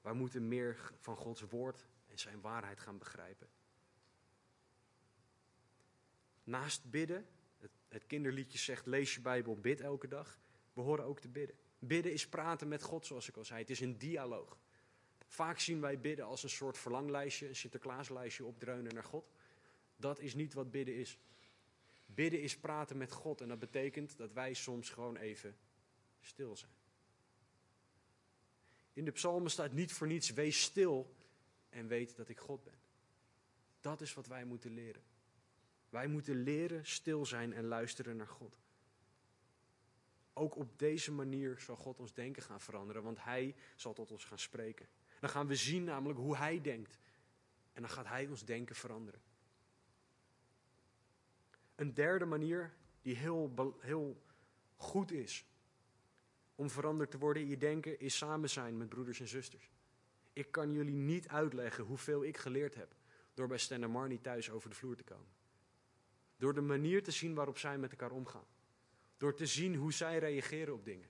Wij moeten meer van Gods woord en zijn waarheid gaan begrijpen. Naast bidden, het, het kinderliedje zegt lees je Bijbel, bid elke dag. We horen ook te bidden. Bidden is praten met God, zoals ik al zei. Het is een dialoog. Vaak zien wij bidden als een soort verlanglijstje, een Sinterklaaslijstje opdreunen naar God. Dat is niet wat bidden is. Bidden is praten met God en dat betekent dat wij soms gewoon even stil zijn. In de psalmen staat niet voor niets, wees stil en weet dat ik God ben. Dat is wat wij moeten leren. Wij moeten leren stil zijn en luisteren naar God. Ook op deze manier zal God ons denken gaan veranderen, want Hij zal tot ons gaan spreken. Dan gaan we zien namelijk hoe Hij denkt. En dan gaat Hij ons denken veranderen. Een derde manier die heel, heel goed is om veranderd te worden in je denken, is samen zijn met broeders en zusters. Ik kan jullie niet uitleggen hoeveel ik geleerd heb door bij Stan en Marnie thuis over de vloer te komen. Door de manier te zien waarop zij met elkaar omgaan. Door te zien hoe zij reageren op dingen.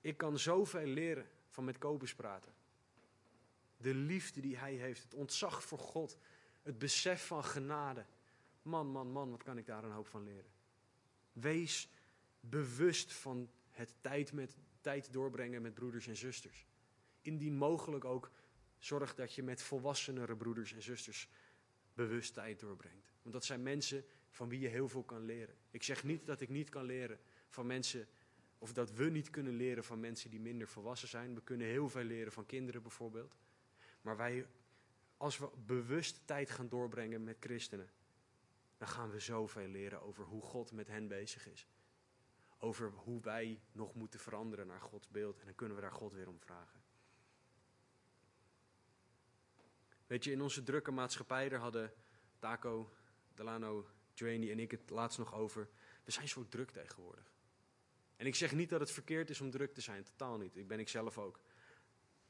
Ik kan zoveel leren van met Kobus praten. De liefde die hij heeft, het ontzag voor God, het besef van genade. Man, man, man, wat kan ik daar een hoop van leren. Wees bewust van het tijd, met, tijd doorbrengen met broeders en zusters. Indien mogelijk ook zorg dat je met volwassenere broeders en zusters bewust tijd doorbrengt. Want dat zijn mensen van wie je heel veel kan leren. Ik zeg niet dat ik niet kan leren van mensen, of dat we niet kunnen leren van mensen die minder volwassen zijn. We kunnen heel veel leren van kinderen bijvoorbeeld. Maar wij, als we bewust tijd gaan doorbrengen met christenen, dan gaan we zoveel leren over hoe God met hen bezig is. Over hoe wij nog moeten veranderen naar Gods beeld. En dan kunnen we daar God weer om vragen. Weet je, in onze drukke maatschappij, daar hadden Taco, Delano, Joanie en ik het laatst nog over. We zijn zo druk tegenwoordig. En ik zeg niet dat het verkeerd is om druk te zijn, totaal niet. Ik ben ik zelf ook.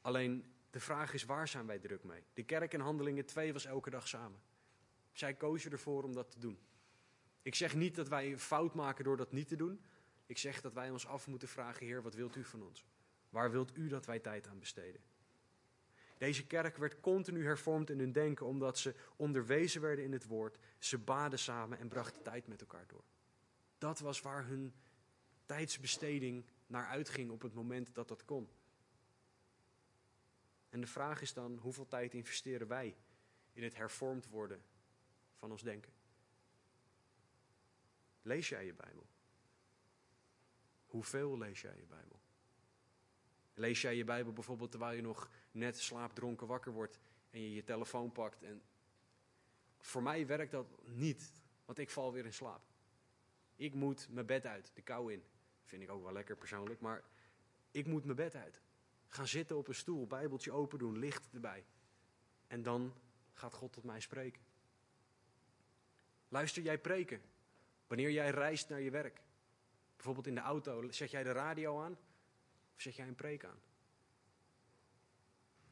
Alleen de vraag is, waar zijn wij druk mee? De kerk in Handelingen 2 was elke dag samen. Zij kozen ervoor om dat te doen. Ik zeg niet dat wij fout maken door dat niet te doen. Ik zeg dat wij ons af moeten vragen, Heer, wat wilt u van ons? Waar wilt u dat wij tijd aan besteden? Deze kerk werd continu hervormd in hun denken omdat ze onderwezen werden in het woord. Ze baden samen en brachten tijd met elkaar door. Dat was waar hun tijdsbesteding naar uitging op het moment dat dat kon. En de vraag is dan, hoeveel tijd investeren wij in het hervormd worden van ons denken? Lees jij je Bijbel? Hoeveel lees jij je Bijbel? Lees jij je Bijbel bijvoorbeeld terwijl je nog net slaapdronken wakker wordt en je je telefoon pakt? En voor mij werkt dat niet, want ik val weer in slaap. Ik moet mijn bed uit, de kou in. Vind ik ook wel lekker persoonlijk, maar ik moet mijn bed uit. Gaan zitten op een stoel, Bijbeltje open doen, licht erbij. En dan gaat God tot mij spreken. Luister jij preken wanneer jij reist naar je werk? Bijvoorbeeld in de auto, zet jij de radio aan of zet jij een preek aan?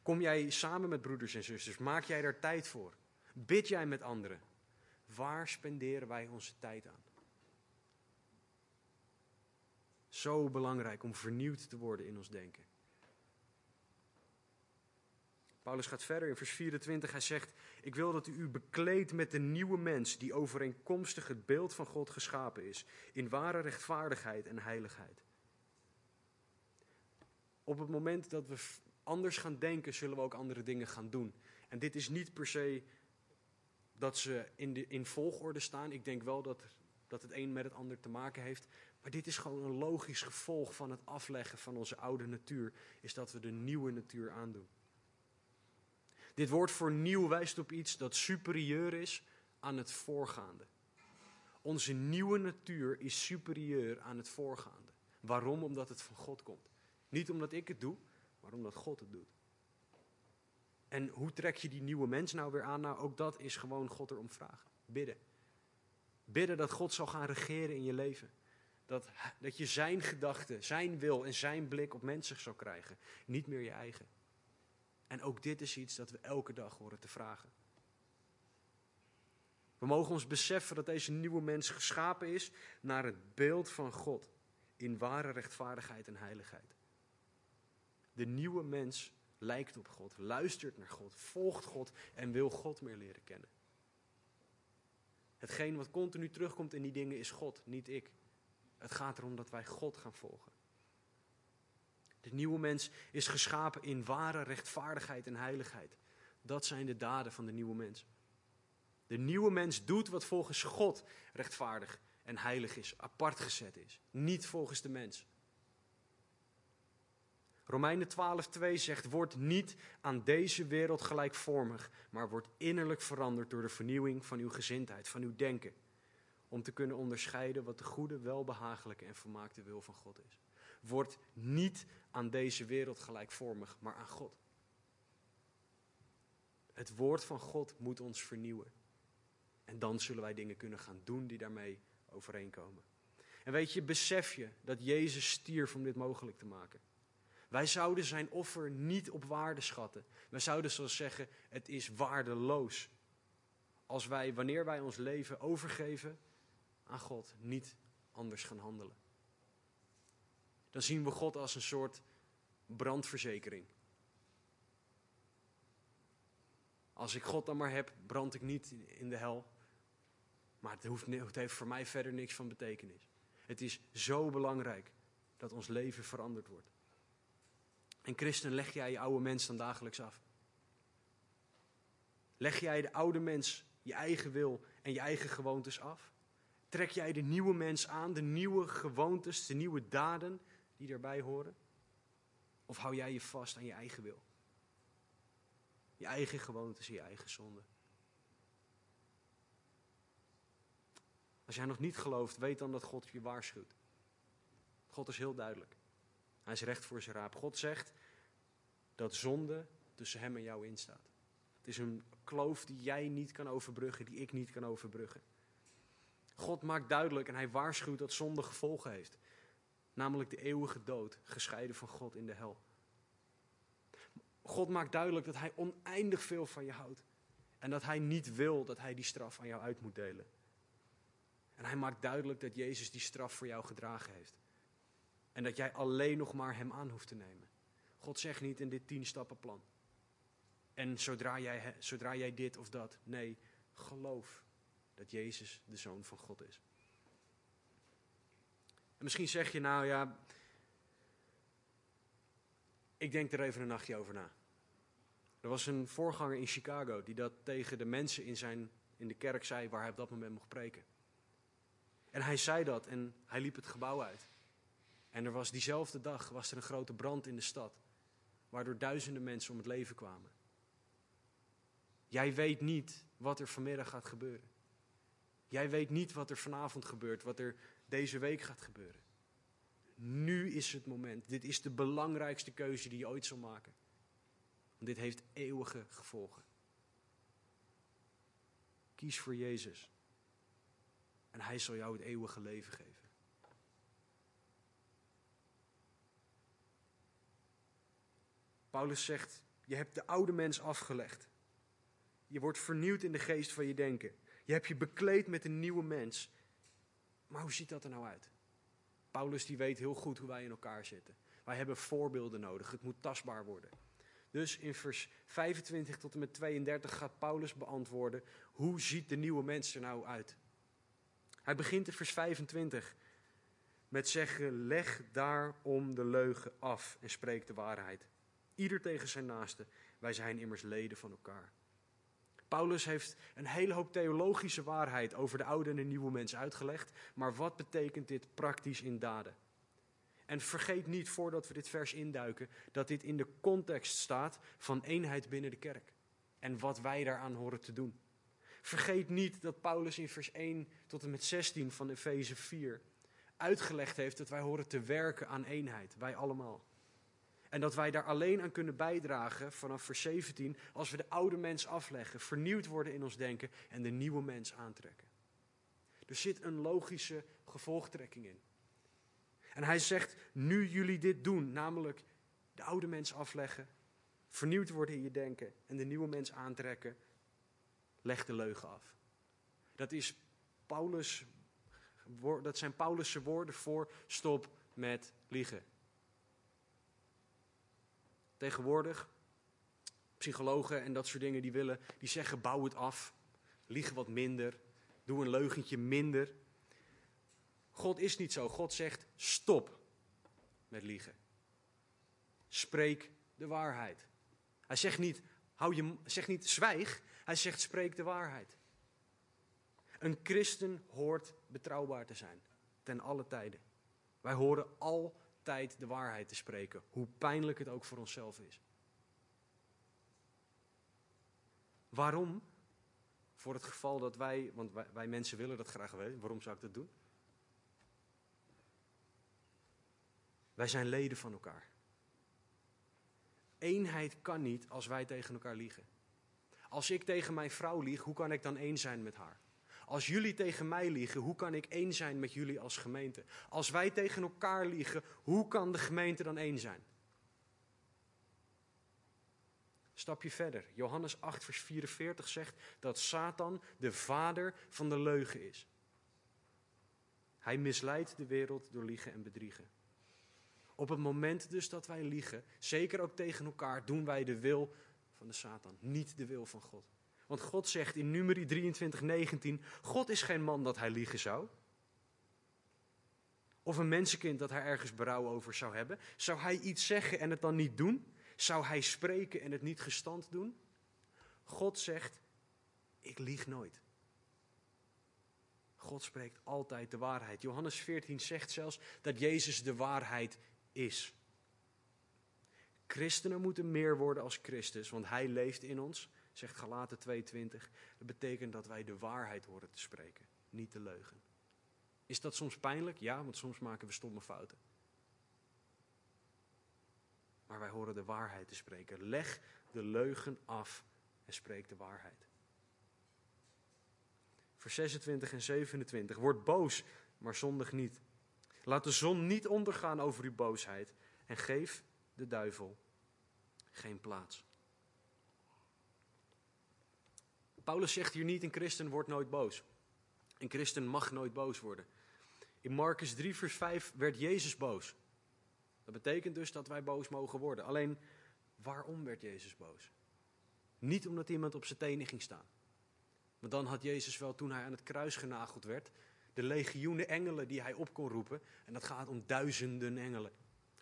Kom jij samen met broeders en zusters? Maak jij daar tijd voor? Bid jij met anderen? Waar spenderen wij onze tijd aan? Zo belangrijk om vernieuwd te worden in ons denken. Paulus gaat verder in vers 24. Hij zegt: Ik wil dat u u bekleedt met de nieuwe mens die overeenkomstig het beeld van God geschapen is, in ware rechtvaardigheid en heiligheid. Op het moment dat we anders gaan denken, zullen we ook andere dingen gaan doen. En dit is niet per se dat ze in, de, in volgorde staan. Ik denk wel dat, dat het een met het ander te maken heeft. Maar dit is gewoon een logisch gevolg van het afleggen van onze oude natuur. Is dat we de nieuwe natuur aandoen. Dit woord voor nieuw wijst op iets dat superieur is aan het voorgaande. Onze nieuwe natuur is superieur aan het voorgaande. Waarom? Omdat het van God komt. Niet omdat ik het doe, maar omdat God het doet. En hoe trek je die nieuwe mens nou weer aan? Nou, ook dat is gewoon God erom vragen. Bidden. Bidden dat God zal gaan regeren in je leven. Dat, dat je zijn gedachten, zijn wil en zijn blik op mensen zal krijgen. Niet meer je eigen. En ook dit is iets dat we elke dag horen te vragen. We mogen ons beseffen dat deze nieuwe mens geschapen is naar het beeld van God. In ware rechtvaardigheid en heiligheid. De nieuwe mens lijkt op God, luistert naar God, volgt God en wil God meer leren kennen. Hetgeen wat continu terugkomt in die dingen is God, niet ik. Het gaat erom dat wij God gaan volgen. De nieuwe mens is geschapen in ware rechtvaardigheid en heiligheid. Dat zijn de daden van de nieuwe mens. De nieuwe mens doet wat volgens God rechtvaardig en heilig is, apart gezet is. Niet volgens de mens. Romeinen 12:2 zegt: Word niet aan deze wereld gelijkvormig, maar word innerlijk veranderd door de vernieuwing van uw gezindheid, van uw denken, om te kunnen onderscheiden wat de goede, welbehagelijke en vermaakte wil van God is. Word niet aan deze wereld gelijkvormig, maar aan God. Het woord van God moet ons vernieuwen. En dan zullen wij dingen kunnen gaan doen die daarmee overeenkomen. En weet je, besef je dat Jezus stierf om dit mogelijk te maken. Wij zouden zijn offer niet op waarde schatten. Wij zouden zoals zeggen, het is waardeloos. Als wij, wanneer wij ons leven overgeven aan God, niet anders gaan handelen. Dan zien we God als een soort brandverzekering. Als ik God dan maar heb, brand ik niet in de hel. Maar het, hoeft, het heeft voor mij verder niks van betekenis. Het is zo belangrijk dat ons leven veranderd wordt. En christen, leg jij je oude mens dan dagelijks af? Leg jij de oude mens je eigen wil en je eigen gewoontes af? Trek jij de nieuwe mens aan, de nieuwe gewoontes, de nieuwe daden die daarbij horen? Of hou jij je vast aan je eigen wil? Je eigen gewoontes en je eigen zonde. Als jij nog niet gelooft, weet dan dat God je waarschuwt. God is heel duidelijk. Hij is recht voor zijn raap. God zegt dat zonde tussen hem en jou instaat. Het is een kloof die jij niet kan overbruggen, die ik niet kan overbruggen. God maakt duidelijk en hij waarschuwt dat zonde gevolgen heeft. Namelijk de eeuwige dood, gescheiden van God in de hel. God maakt duidelijk dat hij oneindig veel van je houdt. En dat hij niet wil dat hij die straf aan jou uit moet delen. En hij maakt duidelijk dat Jezus die straf voor jou gedragen heeft. En dat jij alleen nog maar hem aan hoeft te nemen. God zegt niet in dit tien stappenplan. En zodra jij, zodra jij dit of dat. Nee, geloof dat Jezus de Zoon van God is. En misschien zeg je nou ja, ik denk er even een nachtje over na. Er was een voorganger in Chicago die dat tegen de mensen in, zijn, in de kerk zei waar hij op dat moment mocht preken. En hij zei dat en hij liep het gebouw uit. En er was diezelfde dag was er een grote brand in de stad, waardoor duizenden mensen om het leven kwamen. Jij weet niet wat er vanmiddag gaat gebeuren. Jij weet niet wat er vanavond gebeurt, wat er deze week gaat gebeuren. Nu is het moment. Dit is de belangrijkste keuze die je ooit zal maken. Want dit heeft eeuwige gevolgen. Kies voor Jezus. En Hij zal jou het eeuwige leven geven. Paulus zegt: Je hebt de oude mens afgelegd. Je wordt vernieuwd in de geest van je denken. Je hebt je bekleed met een nieuwe mens. Maar hoe ziet dat er nou uit? Paulus die weet heel goed hoe wij in elkaar zitten. Wij hebben voorbeelden nodig. Het moet tastbaar worden. Dus in vers 25 tot en met 32 gaat Paulus beantwoorden: hoe ziet de nieuwe mens er nou uit? Hij begint in vers 25 met zeggen: leg daarom de leugen af en spreek de waarheid. Ieder tegen zijn naaste. Wij zijn immers leden van elkaar. Paulus heeft een hele hoop theologische waarheid over de oude en de nieuwe mens uitgelegd. Maar wat betekent dit praktisch in daden? En vergeet niet, voordat we dit vers induiken, dat dit in de context staat van eenheid binnen de kerk. En wat wij daaraan horen te doen. Vergeet niet dat Paulus in vers 1 tot en met 16 van Efeze 4 uitgelegd heeft dat wij horen te werken aan eenheid, wij allemaal. En dat wij daar alleen aan kunnen bijdragen vanaf vers 17 als we de oude mens afleggen, vernieuwd worden in ons denken en de nieuwe mens aantrekken. Er zit een logische gevolgtrekking in. En hij zegt, nu jullie dit doen, namelijk de oude mens afleggen, vernieuwd worden in je denken en de nieuwe mens aantrekken, leg de leugen af. Dat, is Paulus, dat zijn Paulus' woorden voor stop met liegen. Tegenwoordig, psychologen en dat soort dingen die willen, die zeggen bouw het af, lieg wat minder, doe een leugentje minder. God is niet zo. God zegt stop met liegen. Spreek de waarheid. Hij zegt niet, hou je, zegt niet zwijg, hij zegt spreek de waarheid. Een christen hoort betrouwbaar te zijn, ten alle tijden. Wij horen al tijd de waarheid te spreken, hoe pijnlijk het ook voor onszelf is. Waarom? Voor het geval dat wij, want wij, wij mensen willen dat graag weten, waarom zou ik dat doen? Wij zijn leden van elkaar. Eenheid kan niet als wij tegen elkaar liegen. Als ik tegen mijn vrouw lieg, hoe kan ik dan één zijn met haar? Als jullie tegen mij liegen, hoe kan ik één zijn met jullie als gemeente? Als wij tegen elkaar liegen, hoe kan de gemeente dan één zijn? Stapje verder. Johannes 8, vers 44 zegt dat Satan de vader van de leugen is. Hij misleidt de wereld door liegen en bedriegen. Op het moment dus dat wij liegen, zeker ook tegen elkaar, doen wij de wil van de Satan, niet de wil van God. Want God zegt in Numeri 23, 19, God is geen man dat hij liegen zou. Of een mensenkind dat hij ergens berouw over zou hebben. Zou hij iets zeggen en het dan niet doen? Zou hij spreken en het niet gestand doen? God zegt, ik lieg nooit. God spreekt altijd de waarheid. Johannes 14 zegt zelfs dat Jezus de waarheid is. Christenen moeten meer worden als Christus, want Hij leeft in ons, zegt Galaten 2:20. Dat betekent dat wij de waarheid horen te spreken, niet de leugen. Is dat soms pijnlijk? Ja, want soms maken we stomme fouten. Maar wij horen de waarheid te spreken. Leg de leugen af en spreek de waarheid. Vers 26 en 27. Word boos, maar zondig niet. Laat de zon niet ondergaan over uw boosheid en geef de duivel geen plaats. Paulus zegt hier niet: een christen wordt nooit boos. Een christen mag nooit boos worden. In Marcus 3, vers 5 werd Jezus boos. Dat betekent dus dat wij boos mogen worden. Alleen, waarom werd Jezus boos? Niet omdat iemand op zijn tenen ging staan. Want dan had Jezus wel, toen hij aan het kruis genageld werd, de legioenen engelen die hij op kon roepen. En dat gaat om duizenden engelen.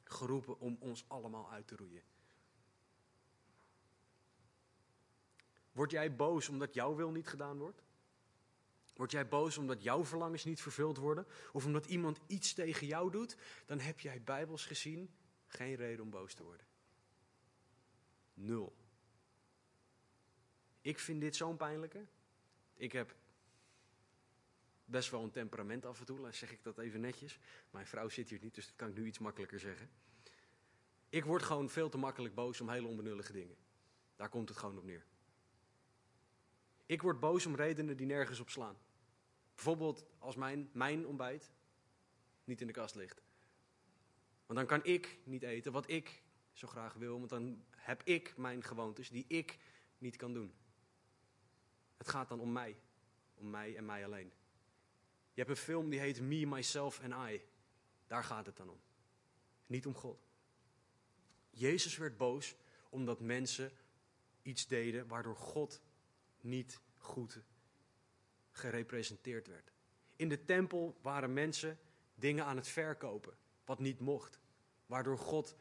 Geroepen om ons allemaal uit te roeien. Word jij boos omdat jouw wil niet gedaan wordt? Word jij boos omdat jouw verlangens niet vervuld worden? Of omdat iemand iets tegen jou doet? Dan heb jij bijbels gezien geen reden om boos te worden. Nul. Ik vind dit zo'n pijnlijke. Ik heb best wel een temperament af en toe, zeg ik dat even netjes. Mijn vrouw zit hier niet, dus dat kan ik nu iets makkelijker zeggen. Ik word gewoon veel te makkelijk boos om hele onbenullige dingen. Daar komt het gewoon op neer. Ik word boos om redenen die nergens op slaan. Bijvoorbeeld als mijn, mijn ontbijt niet in de kast ligt. Want dan kan ik niet eten wat ik zo graag wil, want dan heb ik mijn gewoontes die ik niet kan doen. Het gaat dan om mij. Om mij en mij alleen. Je hebt een film die heet Me, Myself and I. Daar gaat het dan om. Niet om God. Jezus werd boos omdat mensen iets deden waardoor God niet goed gerepresenteerd werd. In de tempel waren mensen dingen aan het verkopen, wat niet mocht. Waardoor God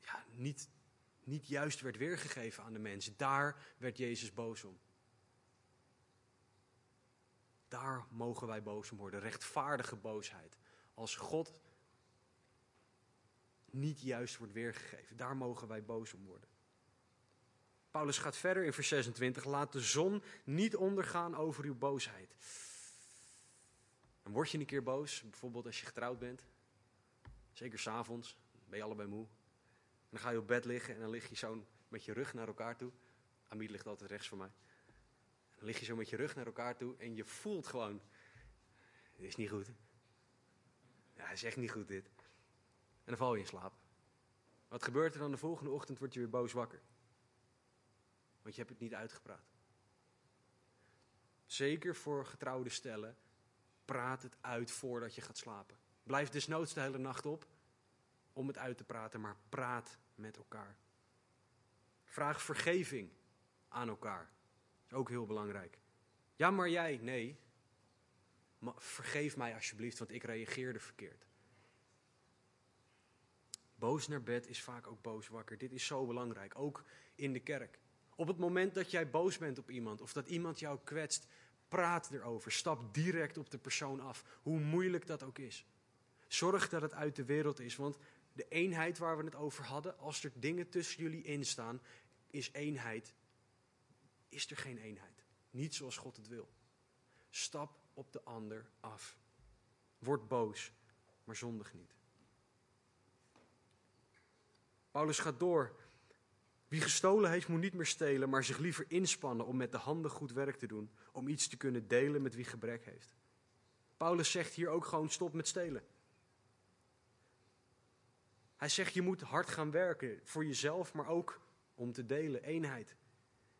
ja, niet, niet juist werd weergegeven aan de mensen. Daar werd Jezus boos om. Daar mogen wij boos om worden. Rechtvaardige boosheid. Als God niet juist wordt weergegeven. Daar mogen wij boos om worden. Paulus gaat verder in vers 26. Laat de zon niet ondergaan over uw boosheid. Dan word je een keer boos, bijvoorbeeld als je getrouwd bent. Zeker s'avonds, ben je allebei moe. En dan ga je op bed liggen en dan lig je zo met je rug naar elkaar toe. Amid ligt altijd rechts voor mij. Dan lig je zo met je rug naar elkaar toe en je voelt gewoon, dit is niet goed. Ja, is echt niet goed dit. En dan val je in slaap. Wat gebeurt er dan de volgende ochtend? Word je weer boos wakker. Want je hebt het niet uitgepraat. Zeker voor getrouwde stellen, praat het uit voordat je gaat slapen. Blijf desnoods de hele nacht op om het uit te praten, maar praat met elkaar. Vraag vergeving aan elkaar. Is ook heel belangrijk. Ja, maar jij, nee. Maar vergeef mij alsjeblieft, want ik reageerde verkeerd. Boos naar bed is vaak ook boos wakker. Dit is zo belangrijk, ook in de kerk. Op het moment dat jij boos bent op iemand of dat iemand jou kwetst, praat erover. Stap direct op de persoon af, hoe moeilijk dat ook is. Zorg dat het uit de wereld is, want de eenheid waar we het over hadden, als er dingen tussen jullie in staan, is eenheid, is er geen eenheid. Niet zoals God het wil. Stap op de ander af. Word boos, maar zondig niet. Paulus gaat door. Wie gestolen heeft, moet niet meer stelen, maar zich liever inspannen om met de handen goed werk te doen, om iets te kunnen delen met wie gebrek heeft. Paulus zegt hier ook gewoon stop met stelen. Hij zegt je moet hard gaan werken voor jezelf, maar ook om te delen, eenheid.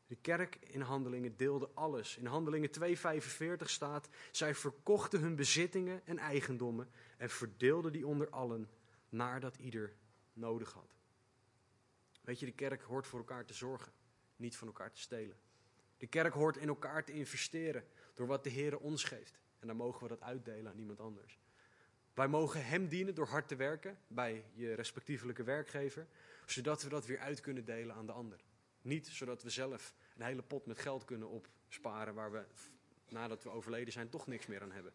De kerk in Handelingen deelde alles. In Handelingen 2:45 staat: zij verkochten hun bezittingen en eigendommen en verdeelden die onder allen, nadat ieder nodig had. Weet je, de kerk hoort voor elkaar te zorgen, niet van elkaar te stelen. De kerk hoort in elkaar te investeren door wat de Heer ons geeft. En dan mogen we dat uitdelen aan iemand anders. Wij mogen Hem dienen door hard te werken bij je respectievelijke werkgever, zodat we dat weer uit kunnen delen aan de ander. Niet zodat we zelf een hele pot met geld kunnen opsparen waar we nadat we overleden zijn toch niks meer aan hebben.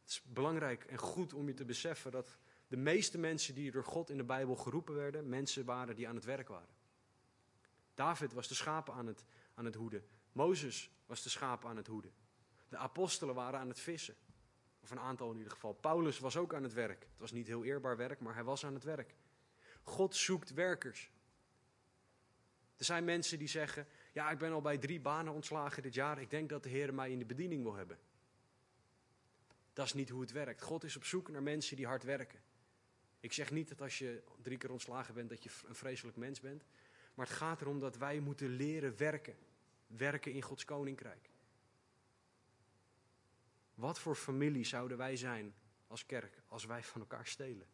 Het is belangrijk en goed om je te beseffen dat de meeste mensen die door God in de Bijbel geroepen werden, mensen waren die aan het werk waren. David was de schapen aan het, aan het hoeden. Mozes was de schapen aan het hoeden. De apostelen waren aan het vissen. Of een aantal in ieder geval. Paulus was ook aan het werk. Het was niet heel eerbaar werk, maar hij was aan het werk. God zoekt werkers. Er zijn mensen die zeggen: Ja, ik ben al bij drie banen ontslagen dit jaar. Ik denk dat de Heer mij in de bediening wil hebben. Dat is niet hoe het werkt. God is op zoek naar mensen die hard werken. Ik zeg niet dat als je drie keer ontslagen bent, dat je een vreselijk mens bent. Maar het gaat erom dat wij moeten leren werken. Werken in Gods koninkrijk. Wat voor familie zouden wij zijn als kerk als wij van elkaar stelen?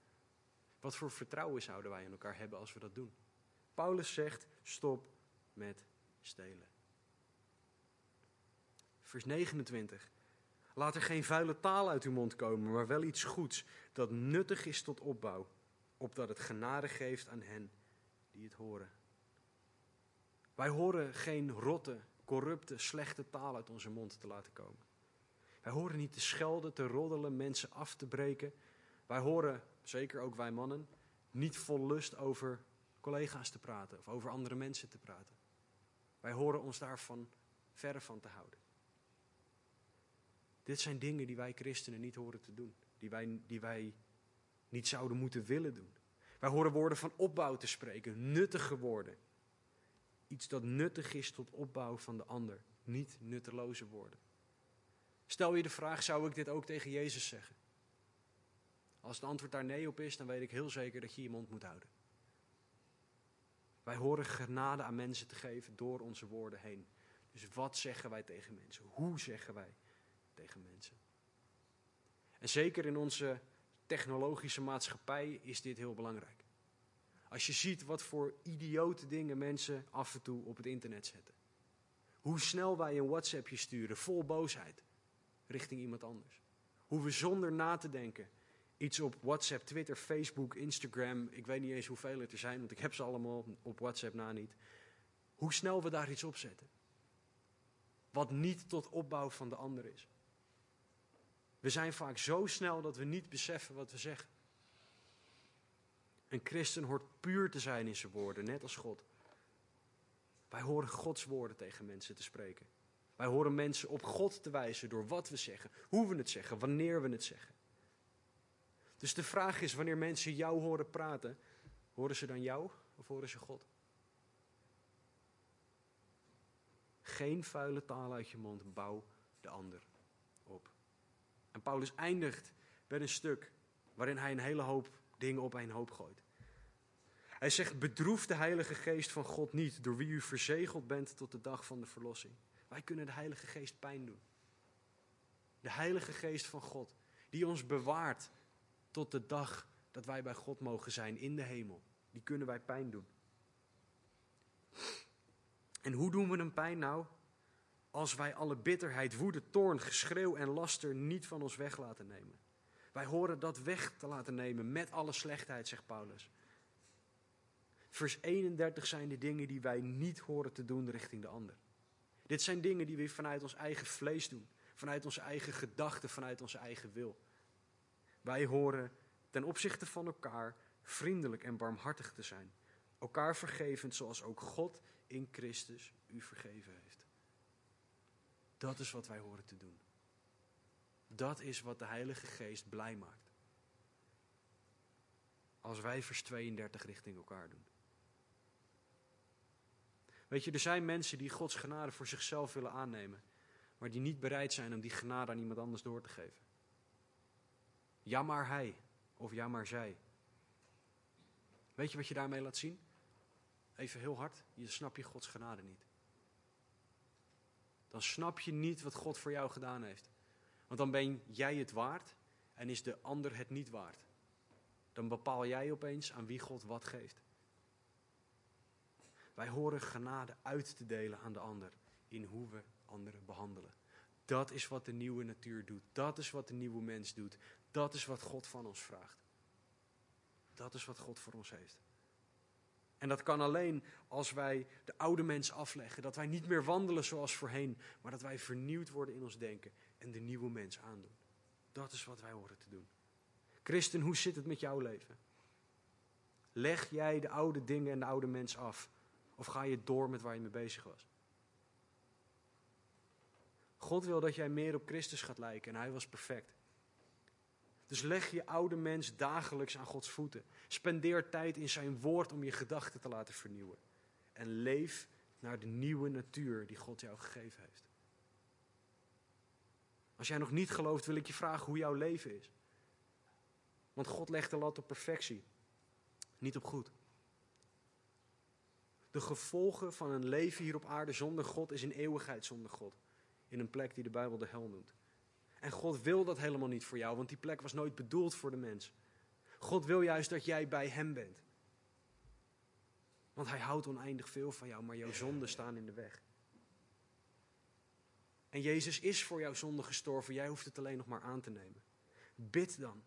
Wat voor vertrouwen zouden wij in elkaar hebben als we dat doen? Paulus zegt: stop met stelen. Vers 29. Laat er geen vuile taal uit uw mond komen, maar wel iets goeds dat nuttig is tot opbouw, opdat het genade geeft aan hen die het horen. Wij horen geen rotte, corrupte, slechte taal uit onze mond te laten komen. Wij horen niet te schelden, te roddelen, mensen af te breken. Wij horen, zeker ook wij mannen, niet vol lust over collega's te praten of over andere mensen te praten. Wij horen ons daarvan verre van te houden. Dit zijn dingen die wij christenen niet horen te doen, die wij, die wij niet zouden moeten willen doen. Wij horen woorden van opbouw te spreken, nuttige woorden. Iets dat nuttig is tot opbouw van de ander, niet nutteloze woorden. Stel je de vraag, zou ik dit ook tegen Jezus zeggen? Als het antwoord daar nee op is, dan weet ik heel zeker dat je je mond moet houden. Wij horen genade aan mensen te geven door onze woorden heen. Dus wat zeggen wij tegen mensen? Hoe zeggen wij tegen mensen? En zeker in onze technologische maatschappij is dit heel belangrijk. Als je ziet wat voor idiote dingen mensen af en toe op het internet zetten. Hoe snel wij een WhatsAppje sturen vol boosheid richting iemand anders. Hoe we zonder na te denken iets op WhatsApp, Twitter, Facebook, Instagram, ik weet niet eens hoeveel het er zijn, want ik heb ze allemaal op WhatsApp na niet. Hoe snel we daar iets op zetten. Wat niet tot opbouw van de ander is. We zijn vaak zo snel dat we niet beseffen wat we zeggen. Een christen hoort puur te zijn in zijn woorden, net als God. Wij horen Gods woorden tegen mensen te spreken. Wij horen mensen op God te wijzen door wat we zeggen, hoe we het zeggen, wanneer we het zeggen. Dus de vraag is, wanneer mensen jou horen praten, horen ze dan jou of horen ze God? Geen vuile taal uit je mond, bouw de ander. En Paulus eindigt met een stuk waarin hij een hele hoop dingen op een hoop gooit. Hij zegt, bedroef de Heilige Geest van God niet, door wie u verzegeld bent tot de dag van de verlossing. Wij kunnen de Heilige Geest pijn doen. De Heilige Geest van God, die ons bewaart tot de dag dat wij bij God mogen zijn in de hemel. Die kunnen wij pijn doen. En hoe doen we een pijn nou? Als wij alle bitterheid, woede, toorn, geschreeuw en laster niet van ons weg laten nemen. Wij horen dat weg te laten nemen met alle slechtheid, zegt Paulus. Vers 31 zijn de dingen die wij niet horen te doen richting de ander. Dit zijn dingen die we vanuit ons eigen vlees doen. vanuit onze eigen gedachten, vanuit onze eigen wil. Wij horen ten opzichte van elkaar vriendelijk en barmhartig te zijn. Elkaar vergevend zoals ook God in Christus u vergeven heeft. Dat is wat wij horen te doen. Dat is wat de Heilige Geest blij maakt. Als wij vers 32 richting elkaar doen. Weet je, er zijn mensen die Gods genade voor zichzelf willen aannemen, maar die niet bereid zijn om die genade aan iemand anders door te geven. Ja maar hij of ja maar zij. Weet je wat je daarmee laat zien? Even heel hard, je snap je Gods genade niet. Dan snap je niet wat God voor jou gedaan heeft. Want dan ben jij het waard en is de ander het niet waard. Dan bepaal jij opeens aan wie God wat geeft. Wij horen genade uit te delen aan de ander in hoe we anderen behandelen. Dat is wat de nieuwe natuur doet. Dat is wat de nieuwe mens doet. Dat is wat God van ons vraagt. Dat is wat God voor ons heeft. En dat kan alleen als wij de oude mens afleggen. Dat wij niet meer wandelen zoals voorheen, maar dat wij vernieuwd worden in ons denken en de nieuwe mens aandoen. Dat is wat wij horen te doen. Christen, hoe zit het met jouw leven? Leg jij de oude dingen en de oude mens af? Of ga je door met waar je mee bezig was? God wil dat jij meer op Christus gaat lijken en hij was perfect. Dus leg je oude mens dagelijks aan Gods voeten. Spendeer tijd in zijn woord om je gedachten te laten vernieuwen. En leef naar de nieuwe natuur die God jou gegeven heeft. Als jij nog niet gelooft, wil ik je vragen hoe jouw leven is. Want God legt de lat op perfectie, niet op goed. De gevolgen van een leven hier op aarde zonder God is een eeuwigheid zonder God. In een plek die de Bijbel de hel noemt. En God wil dat helemaal niet voor jou, want die plek was nooit bedoeld voor de mens. God wil juist dat jij bij Hem bent. Want Hij houdt oneindig veel van jou, maar jouw zonden staan in de weg. En Jezus is voor jouw zonde gestorven, jij hoeft het alleen nog maar aan te nemen. Bid dan.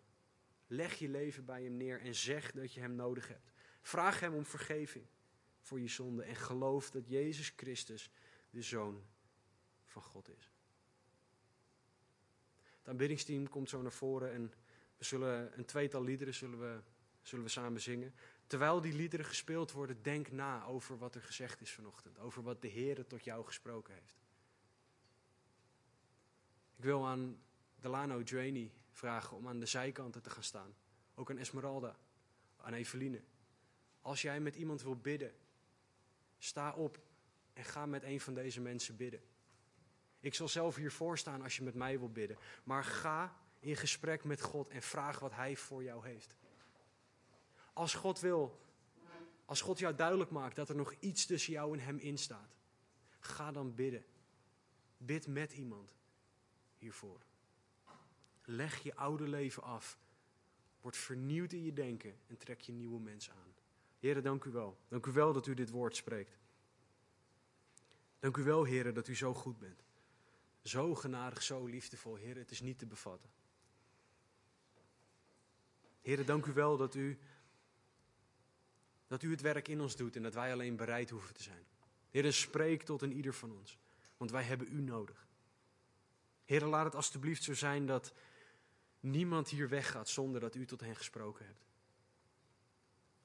Leg je leven bij Hem neer en zeg dat je Hem nodig hebt. Vraag Hem om vergeving voor je zonde en geloof dat Jezus Christus de Zoon van God is. Het aanbiddingsteam komt zo naar voren en we zullen een tweetal liederen zullen we, zullen we samen zingen. Terwijl die liederen gespeeld worden, denk na over wat er gezegd is vanochtend. Over wat de Heer tot jou gesproken heeft. Ik wil aan Delano Draney vragen om aan de zijkanten te gaan staan. Ook aan Esmeralda, aan Eveline. Als jij met iemand wil bidden, sta op en ga met een van deze mensen bidden. Ik zal zelf hiervoor staan als je met mij wil bidden. Maar ga in gesprek met God en vraag wat Hij voor jou heeft. Als God wil, als God jou duidelijk maakt dat er nog iets tussen jou en Hem instaat, ga dan bidden. Bid met iemand hiervoor. Leg je oude leven af. Word vernieuwd in je denken en trek je nieuwe mens aan. Heren, dank u wel. Dank u wel dat u dit woord spreekt. Dank u wel, heren, dat u zo goed bent. Zo genadig, zo liefdevol, heren, het is niet te bevatten. Heren, dank u wel dat u, dat u het werk in ons doet en dat wij alleen bereid hoeven te zijn. Heren, spreek tot een ieder van ons, want wij hebben u nodig. Heren, laat het alstublieft zo zijn dat niemand hier weggaat zonder dat u tot hen gesproken hebt.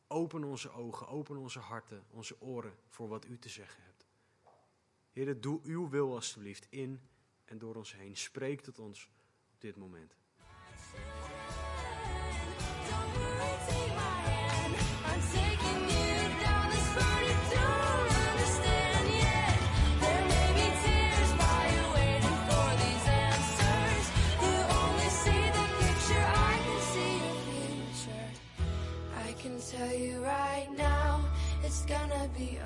Open onze ogen, open onze harten, onze oren voor wat u te zeggen hebt. Heren, doe uw wil alstublieft in en door ons heen. Spreek tot ons op dit moment. tell you right now, it's gonna be.